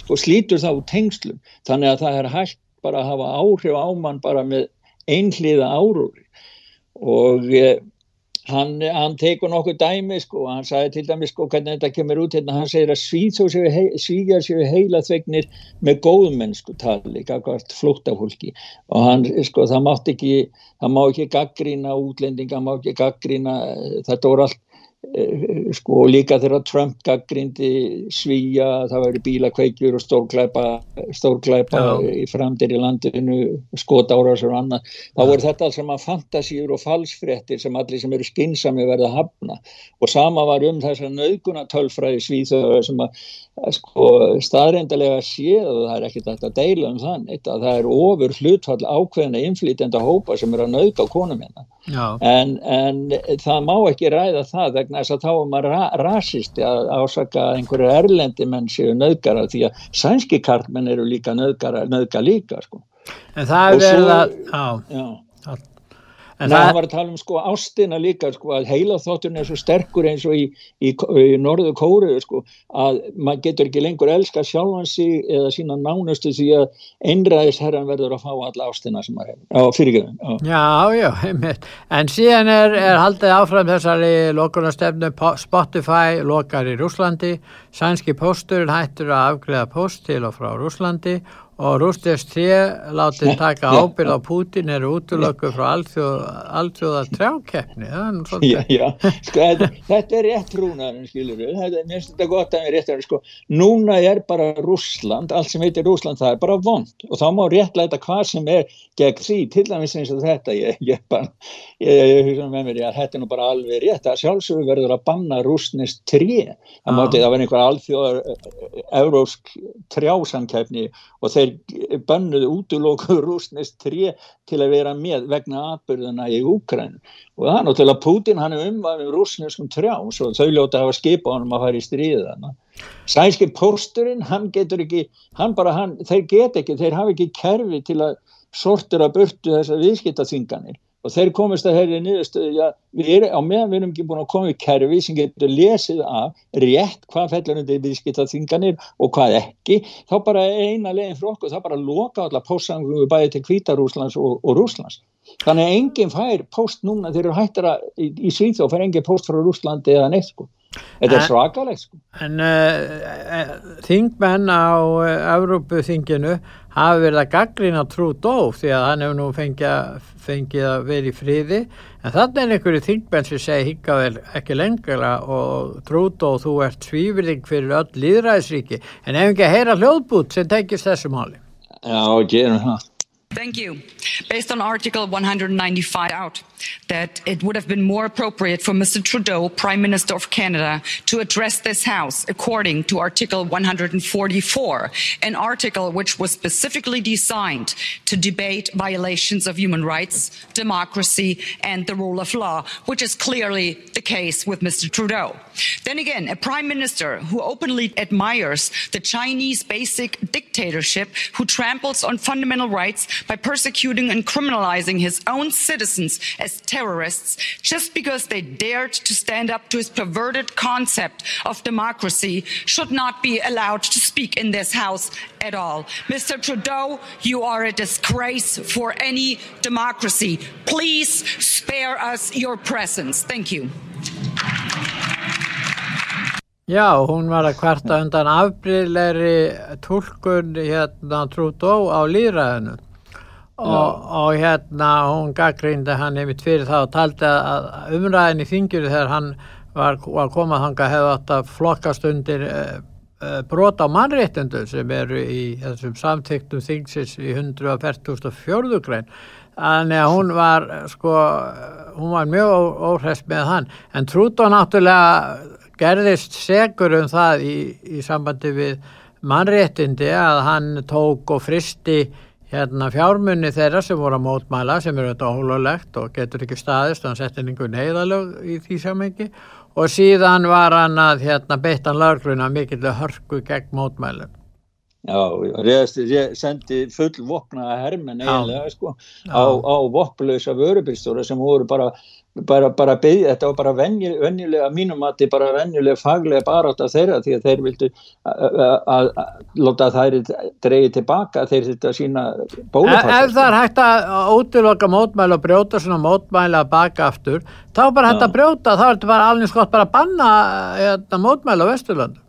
Speaker 3: sko slítur það úr tengslum, þannig að það er hægt bara að hafa áhrif á mann bara með einhliða árúri. Og eh, hann, hann tekur nokkuð dæmi sko, hann sagði til dæmi sko hvernig þetta kemur út hérna, hann segir að svíjar séu heila þvegnir með góðmennsku tali, gagvart flóttafólki. Og hann sko það mátt ekki, það má ekki gaggrína útlendinga, má ekki gaggrína, þetta voru allt Eh, sko líka þegar Trump gaggrindi svíja það væri bílakveikjur og stórklæpa stórklæpa í framdir í landinu skotárásur og annað. Þá voru þetta alls saman fantasíur og falsfrettir sem allir sem eru skynsami verða að hafna. Og sama var um þess að nöðgunatölfræði svíþöðu sem að sko staðreindalega séð og það er ekkert að deila um þann að það er ofur hlutfall ákveðina inflýtenda hópa sem eru að nöðga konum hérna. En, en það má ekki ræða það vegna þess að þá er maður ra rasisti að ásaka að einhverju erlendi menn séu nöðgara því að sænski karlmenn eru líka nöðgara, nöðga líka sko.
Speaker 2: En það er verið að já,
Speaker 3: já. En það, var að tala um sko ástina líka sko að heila þátturinn er svo sterkur eins og í, í, í norðu kóru sko að maður getur ekki lengur elska sjálfansi eða sína nánustu því að einræðisherran verður að fá alla ástina sem maður hefur á fyrirgjöðum.
Speaker 2: Já, já, heimilt. En síðan er, er haldið áfram þessari lokunastefnu Spotify lokar í Rúslandi, sænski pósturinn hættur að afgriða póst til og frá Rúslandi og Rústest 3 látið taka ábyrð á Pútin eru útlöku frá alltjóða trjákeppni
Speaker 3: já, já, sko, þetta, þetta er rétt rúnaðin skilur við, þetta er minnst þetta gott að við rétt sko, núna er bara Rúsland, allt sem heitir Rúsland það er bara vond. Og þá má réttlæta hvað sem er gegn því, til dæmis eins og þetta ég, ég bara, ég hugsa með mér að þetta er nú bara alveg rétt, að sjálfsögur verður að banna Rústnest 3 það mátti það verður einhver alþjóðar eurósk trjásamkeppni og þeir þeir bönnuðu útlokuðu rúsnist tré til að vera með vegna atbyrðuna í Úkræn og það er náttúrulega Putin hann er umvæðið rúsneskum trjám svo þau ljóta að hafa skipa honum að fara í stríða sænski pósturinn hann getur ekki hann bara, hann, þeir get ekki, þeir hafa ekki kerfi til að sortura burtu þessar viðskiptaþinganir og þeir komist að herri nýðustu já, við erum, á meðan við erum ekki búin að koma í kerfi sem getur lesið af rétt hvað fellur undir viðskiptaþinganir og hvað ekki, þá bara eina leginn frá okkur, þá bara loka allar póstsangum við bæði til Kvítarúslands og, og Rúslands, þannig að enginn fær póst núna, þeir eru hættir að í, í Svíþó fær enginn póst frá Rúslandi eða neitt sko Þetta er svakalegt sko.
Speaker 2: En uh, þingmenn á uh, Evrópuþinginu hafi verið að gaggrina Trudeau því að hann hefur nú fengið, fengið að vera í friði en þannig er einhverju þingmenn sem segi hingga vel ekki lengra og Trudeau þú ert svífyrðing fyrir öll líðræðisríki en ef ekki að heyra hljóðbút sem tekist þessu máli.
Speaker 3: Já, gerum það.
Speaker 10: Thank you. Based on Article 195 out, that it would have been more appropriate for Mr. Trudeau, Prime Minister of Canada, to address this House according to Article 144, an article which was specifically designed to debate violations of human rights, democracy, and the rule of law, which is clearly the case with Mr. Trudeau. Then again, a Prime Minister who openly admires the Chinese basic dictatorship, who tramples on fundamental rights, by persecuting and criminalizing his own citizens as terrorists just because they dared to stand up to his perverted concept of democracy should not be allowed to speak in this house at all. Mr. Trudeau, you are a disgrace for any democracy. Please spare us your presence. Thank you.
Speaker 2: Já, hún var að kvarta undan afbríðleiri tólkun hérna Trudeau á líðræðinu og, og hérna hún gaggrindi hann einmitt fyrir það og taldi að umræðin í þingjuru þegar hann var, var komað hanga hefði átt að flokkast undir uh, uh, brot á mannréttundu sem eru í þessum samtíktum þingsins í 144. grein þannig að hún var sko, hún var mjög óhrest með hann en Trúdó náttúrulega gerðist segur um það í, í sambandi við mannréttindi að hann tók og fristi hérna fjármunni þeirra sem voru að mótmæla sem eru þetta ólulegt og getur ekki staðist og hann setti einhvern heiðalög í því samengi og síðan var hann að hérna beittan laugluna mikill hörku gegn mótmælum.
Speaker 3: Já, reðast, reð, sendi full vopna hermen eiginlega sko á, á vopplösa vörubílstóra sem voru bara bara, bara byggja, þetta var bara venju, venjulega mínum að þetta er bara venjulega faglega barátt af þeirra því að þeir vildu að láta þær dreyja tilbaka þeir þetta sína bólupassa.
Speaker 2: Ef það er hægt að ótiloka mótmæla og brjóta svona mótmæla baka aftur, þá bara hægt að brjóta, þá er þetta bara alveg skott bara að banna hérna, mótmæla á Vesturlandu.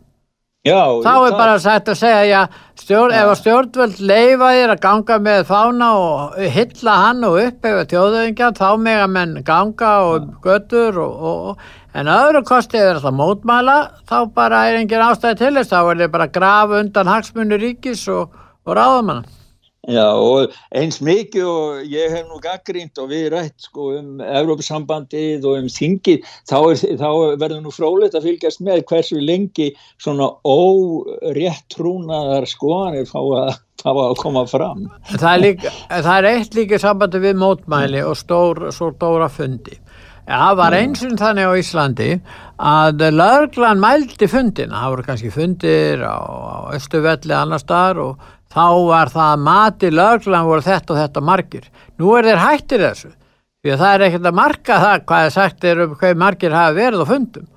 Speaker 3: Já,
Speaker 2: þá er bara sætt að segja stjórn, ef að stjórnvöld leifa þér að ganga með fána og hylla hann og upp eða tjóðöðingja þá mega menn ganga og götur og, og, en öðru kosti er þetta mótmæla þá bara er engin ástæði til þess þá er þetta bara graf undan hagsmunni ríkis og, og ráðamanna
Speaker 3: Já og eins mikið og ég hef nú gaggrínt og við rætt sko um Evrópusambandið og um þingið þá, þá verður nú frólægt að fylgjast með hversu lengi svona óréttrúnaðar skoðanir fá að, fá að koma fram.
Speaker 2: Það er, líka, það er eitt líka sambandi við mótmæli og stór, stóra fundi. Það var einsinn þannig á Íslandi að laurglan mældi fundina, það voru kannski fundir á, á Östuvelli annar staðar og þá var það að mati laurglan voru þetta og þetta margir. Nú er þeir hættir þessu, því að það er ekkert að marka það hvað er sagt er um hvað margir hafa verið á fundum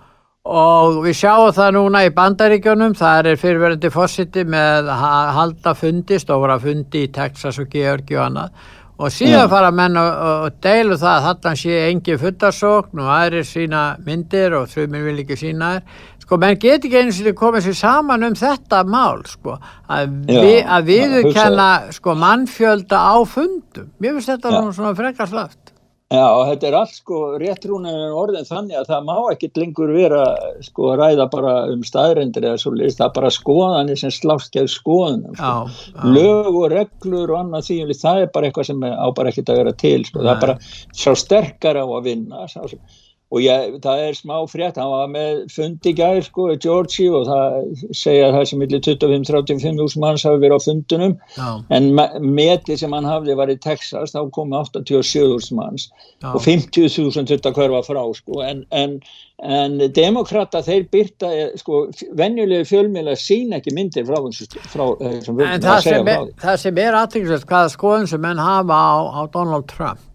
Speaker 2: og við sjáum það núna í bandaríkjónum, það er fyrirverðandi fósiti með að halda fundi, stóra fundi í Texas og Georgi og annað og síðan ja. fara menn og, og deilu það að þarna sé engi futtarsókn og aðrir sína myndir og þrjumir vil ekki sína þér sko menn get ekki eins og þið komið sér saman um þetta mál sko að, ja, vi, að viðurkenna sko mannfjölda á fundum mér finnst þetta ja. svona frekar slaft
Speaker 3: Já, þetta er allt sko réttrúnum orðin þannig að það má ekki lengur vera sko að ræða bara um staðrendir eða svo list, það er bara skoðanir sem slást gefur skoðunum sko. lög og reglur og annað því það er bara eitthvað sem á bara ekkert að vera til sko. það er bara svo sterkar á að vinna svo, og ég, það er smá frétt, hann var með fundi gær sko, Georgi og það segja það sem millir 25-35 úrs manns hafi verið á fundunum Já. en metið sem hann hafði var í Texas, þá komi 87 úrs manns. Já. og 50.000 þetta hverfa frá sko, en, en, en demokrata þeir byrta sko, venjulegu fjölmjöla sín ekki myndir frá þessum
Speaker 2: en það sem, er, það sem er aðtryggilegt hvaða skoðum sem menn hafa á, á Donald Trump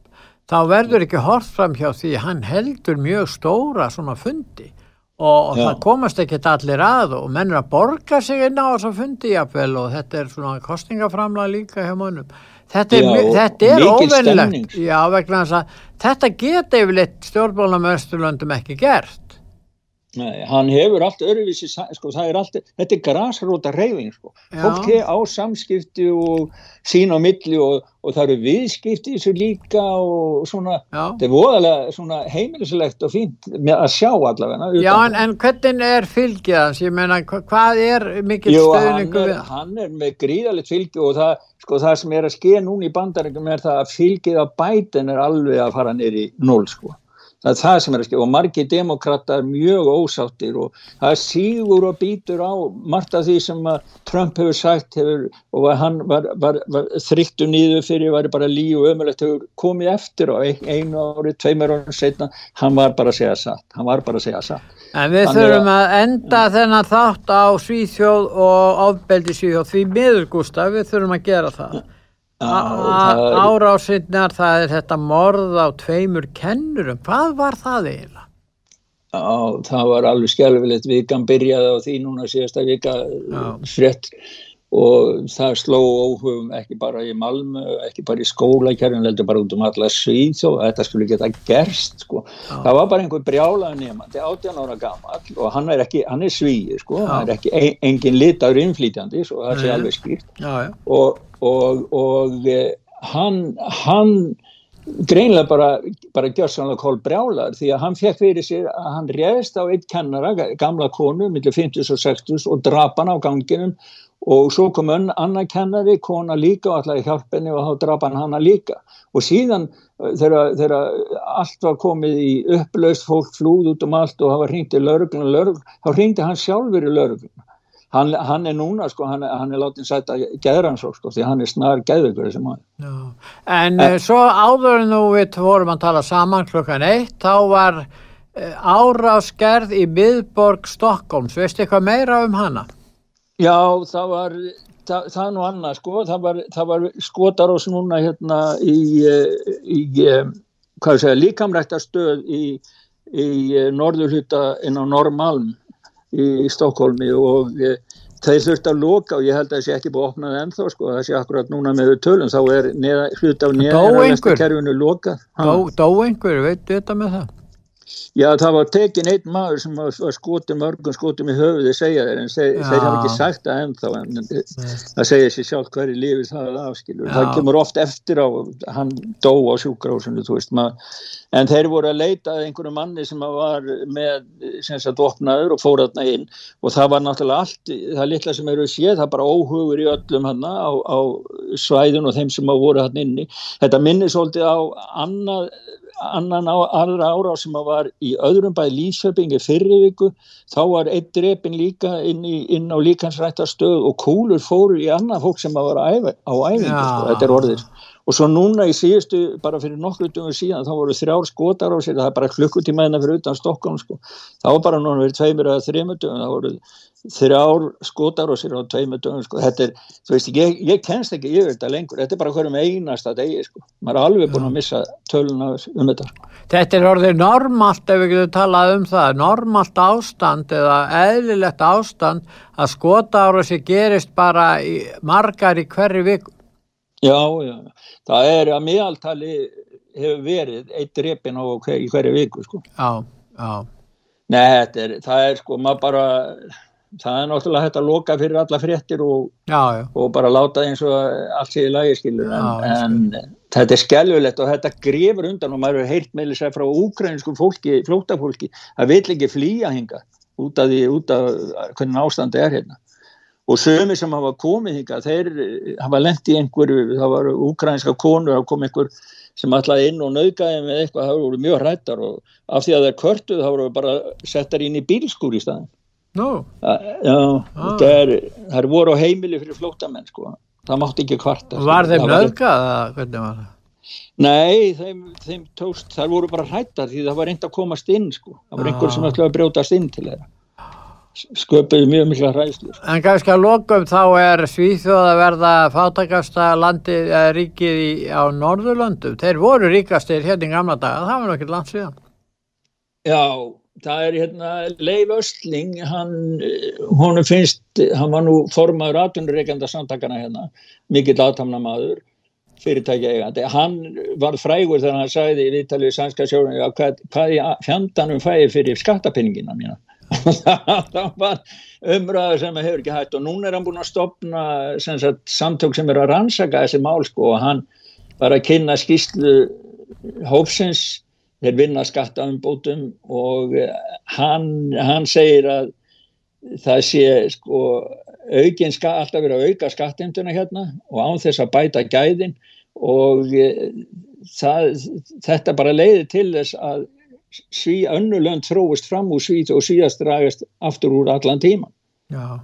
Speaker 2: þá verður ekki hort fram hjá því hann heldur mjög stóra svona fundi. Og, og það komast ekki allir að og menn er að borga sig inn á þessa fundi jafnvel og þetta er svona kostingaframlega líka hjá mönum þetta er, já, þetta er óvennilegt já vegna þess að þetta geta yfirleitt stjórnbólnum ekki gert
Speaker 3: hann hefur allt öruvísi, sko, er allt, þetta er grasróta reyfing, sko, fólk hefur á samskipti og sín á milli og, og það eru viðskipti þessu líka og svona, þetta er voðalega heimilislegt og fínt að sjá allavega.
Speaker 2: Já, en, en hvernig er fylgjaðans, ég meina, hvað er mikil stöðningu við?
Speaker 3: Hann? er með gríðalegt fylgi og það, sko, það sem er að ske núna í bandaringum er það að fylgið af bætin er alveg að fara neyri null, sko það er það sem er að skilja. Og margi demokrata er mjög ósáttir og það er sígur og býtur á margt af því sem Trump hefur sagt hefur, og hann var, var, var þryktu nýðu fyrir, var bara lí og ömulegt hefur komið eftir og einu ári, tveimur ári setna, hann var bara að segja satt, hann var bara að segja satt.
Speaker 2: En við Þannig þurfum að enda ja. þennan þátt á Svíþjóð og ábeldi Svíþjóð. Því miður Gustaf, við þurfum að gera það Árásinnar, það er þetta morð á tveimur kennurum, hvað var það eiginlega?
Speaker 3: Já, það var alveg skjálfilegt, vikan byrjaði á því núna síðasta vika frett og það sló óhugum ekki bara í Malmö, ekki bara í skólakjærun, heldur bara út um alla og þetta skulle geta gerst sko. Það var bara einhver brjálaði nefandi, 18 ára gammal og hann er ekki, hann er svíð sko, já. hann er ekki ein, engin litaður innflýtjandi, svo það sé alveg skýrt já, já. og og, og eh, hann, hann greinlega bara, bara gjör sannlega kól brjálar því að hann fekk fyrir sér að hann réðist á eitt kennara, gamla konu millir 50 og 60 og drap hann á ganginum og svo kom önn annar kennari, kona líka og alltaf hjálp henni og þá drap hann hana líka. Og síðan þegar, allt var komið í upplaust fólk flúð út um allt og það var hringt í lörglun og lörglun, þá hringdi hann sjálfur í lörglun hann, hann er núna sko, hann, hann er látið sætt að geðransók sko, því hann er snar geðveikur þessi maður.
Speaker 2: En uh, svo áður en þú við vorum að tala saman klukkan eitt, þá var árásgerð í miðborg Stokkóms, veistu eitthvað meira um hana?
Speaker 3: Já, það var það, það er nú annað sko, það var, það var skotar ás núna hérna í, eh, í, í hvað segja, líkamrættastöð í, í norðurhluta inn á Norrmalm í Stokkólmi og þeir þurft að loka og ég held að það sé ekki búið að opna það ennþá sko, það sé akkurat núna með tölum þá er neða, hlut af neðan kerfinu loka.
Speaker 2: Dó, dó einhver, veitu þetta með það?
Speaker 3: Já, það var tekin einn maður sem var skotum mörgum skotum í höfuði segja þeir en þeir, hafa ekki sagt það ennþá en það segja sér sjálf hverju lífi það er afskilur. Já. Það kemur oft eftir á hann dó á sjúkrásinu þú veist maður en þeir voru að leita einhverju manni sem var með sem sagt opnaður og fór þarna inn og það var náttúrulega allt það litla sem eru séð, það bara óhugur í öllum hann á, á svæðun og þeim sem voru hann inni. Þetta minnir svolítið á annað annan á, aðra ára sem að var í öðrum bæði Lísfjöpingi fyrri viku þá var eitt drepin líka inn, í, inn á líkansrættastöð og kúlur fóru í annað fólk sem að var á æfingu sko, þetta er orðir og svo núna í síðustu bara fyrir nokkru dögum síðan þá voru þrjár skotar á sér það er bara klukkutíma hérna fyrir utan Stokkólm sko. þá var bara núna fyrir tveimur eða þreimur dögum þá voru þrjár skotar og sér á tveimu dögum sko. þetta er, þú veist, ég, ég kennst ekki yfir þetta lengur, þetta er bara hverjum einasta degi sko, maður er alveg búin að missa töluna um þetta sko.
Speaker 2: Þetta er orðið normalt ef við getum talað um það normalt ástand eða eðlilegt ástand að skotára sér gerist bara í, margar í hverju viku
Speaker 3: Já, já, það er að miðaltali hefur verið eitt repin á hver, hverju viku sko.
Speaker 2: Já, já.
Speaker 3: Nei, er, það er sko, maður bara það er náttúrulega hægt að loka fyrir alla fréttir og,
Speaker 2: já, já.
Speaker 3: og bara láta eins og allt sé í lagi skilur en, já, en þetta er skellulegt og þetta grefur undan og maður hefur heyrt með þess að frá úkrænsku fólki, flótafólki það vil ekki flýja hinga út af því, út af hvernig ástandi er hérna og sömi sem hafa komið hinga þeir hafa lendt í einhverju það var úkrænska konur, það kom einhver sem ætlaði inn og nauðgæði með eitthvað það voru mjög hrættar og af því að það er körtuð þá voru bara settar inn í bílskúr í staðin
Speaker 2: No.
Speaker 3: Já, ah. það er, er voru á heimili fyrir flótamenn sko, það mátti ekki kvarta.
Speaker 2: Var þeim eða hvernig var það?
Speaker 3: Nei, þeim, þeim tóst, það voru bara hrættar því það var reynd að komast inn sko, það var einhver sem ætlaði að brjótast inn til þeirra. Sköpuði mjög mikla hræðslu.
Speaker 2: En kannski að lokum þá er Svíþjóð að verða fátakasta landi eða ríkið í, á Norðurlöndum. Þeir voru ríkastir hérna í gamla daga, það var nokkið land síðan.
Speaker 3: Já, það er hérna Leif Östling hann, hún finnst hann var nú formaður aðtunurreikanda samtakana hérna, mikill aðtamna maður fyrirtækja eigandi hann var frægur þegar hann sagði í viðtalið sænska sjóðan hvað, hvað fjandanum fæði fyrir skattapinningina mína (laughs) það var umræður sem hefur ekki hægt og núna er hann búin að stopna sagt, samtök sem er að rannsaka þessi mál sko, og hann var að kynna skýslu hópsins þeir vinna skattaumbótum og hann, hann segir að það sé sko aukinn skal alltaf vera að auka skatteimtuna hérna og án þess að bæta gæðin og eh, það, þetta bara leiði til þess að sví önnulönd þróist fram úr svít og svíast dragast aftur úr allan tíman
Speaker 2: Já.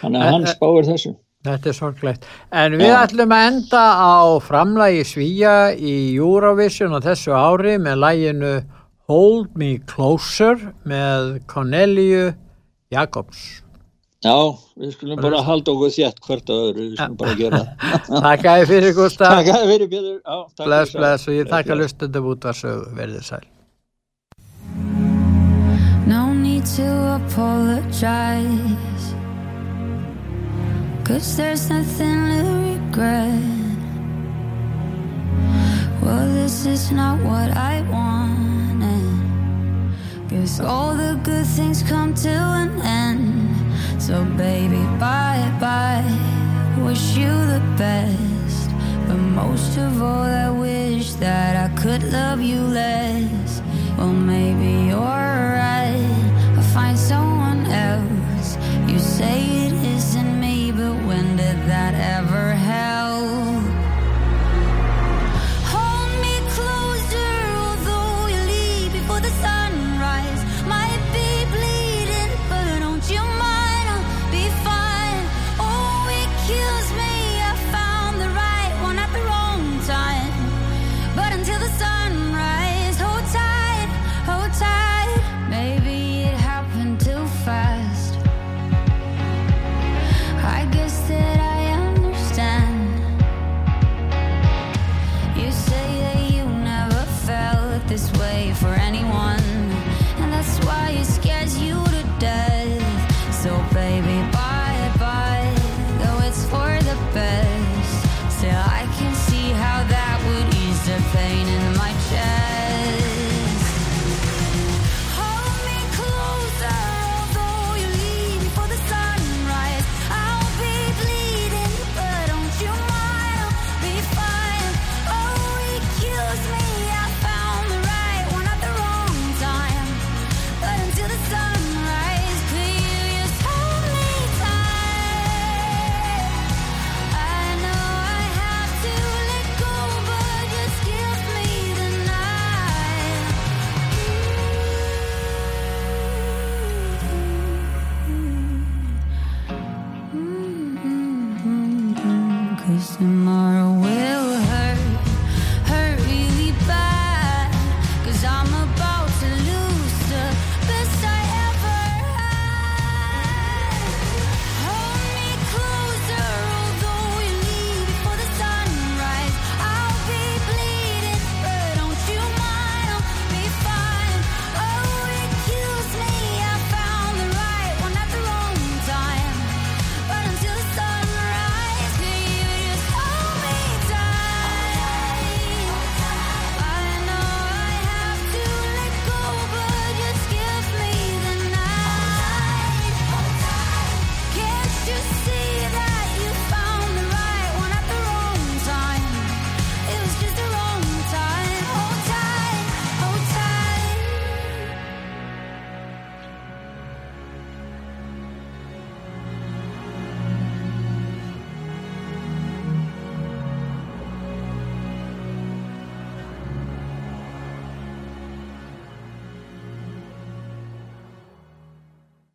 Speaker 3: þannig að hann spáir þessu
Speaker 2: Þetta er sorglegt. En við ja. ætlum að enda á framlægi svíja í Eurovision á þessu ári með læginu Hold Me Closer með Corneliu Jakobs.
Speaker 3: Já, við skulum bara halda okkur þétt hvert að öðru, við skulum bara gera
Speaker 2: það. (laughs) Takk að þið fyrir Gustaf.
Speaker 3: Takk að þið fyrir Björður.
Speaker 2: Bless, bless og ég takk að lustundum út að sögu verðið sæl. To apologize Cause there's nothing to regret. Well, this is not what I wanted. Guess all the good things come to an end. So, baby, bye bye. Wish you the best. But most of all, I wish that I could love you less. Well, maybe you're say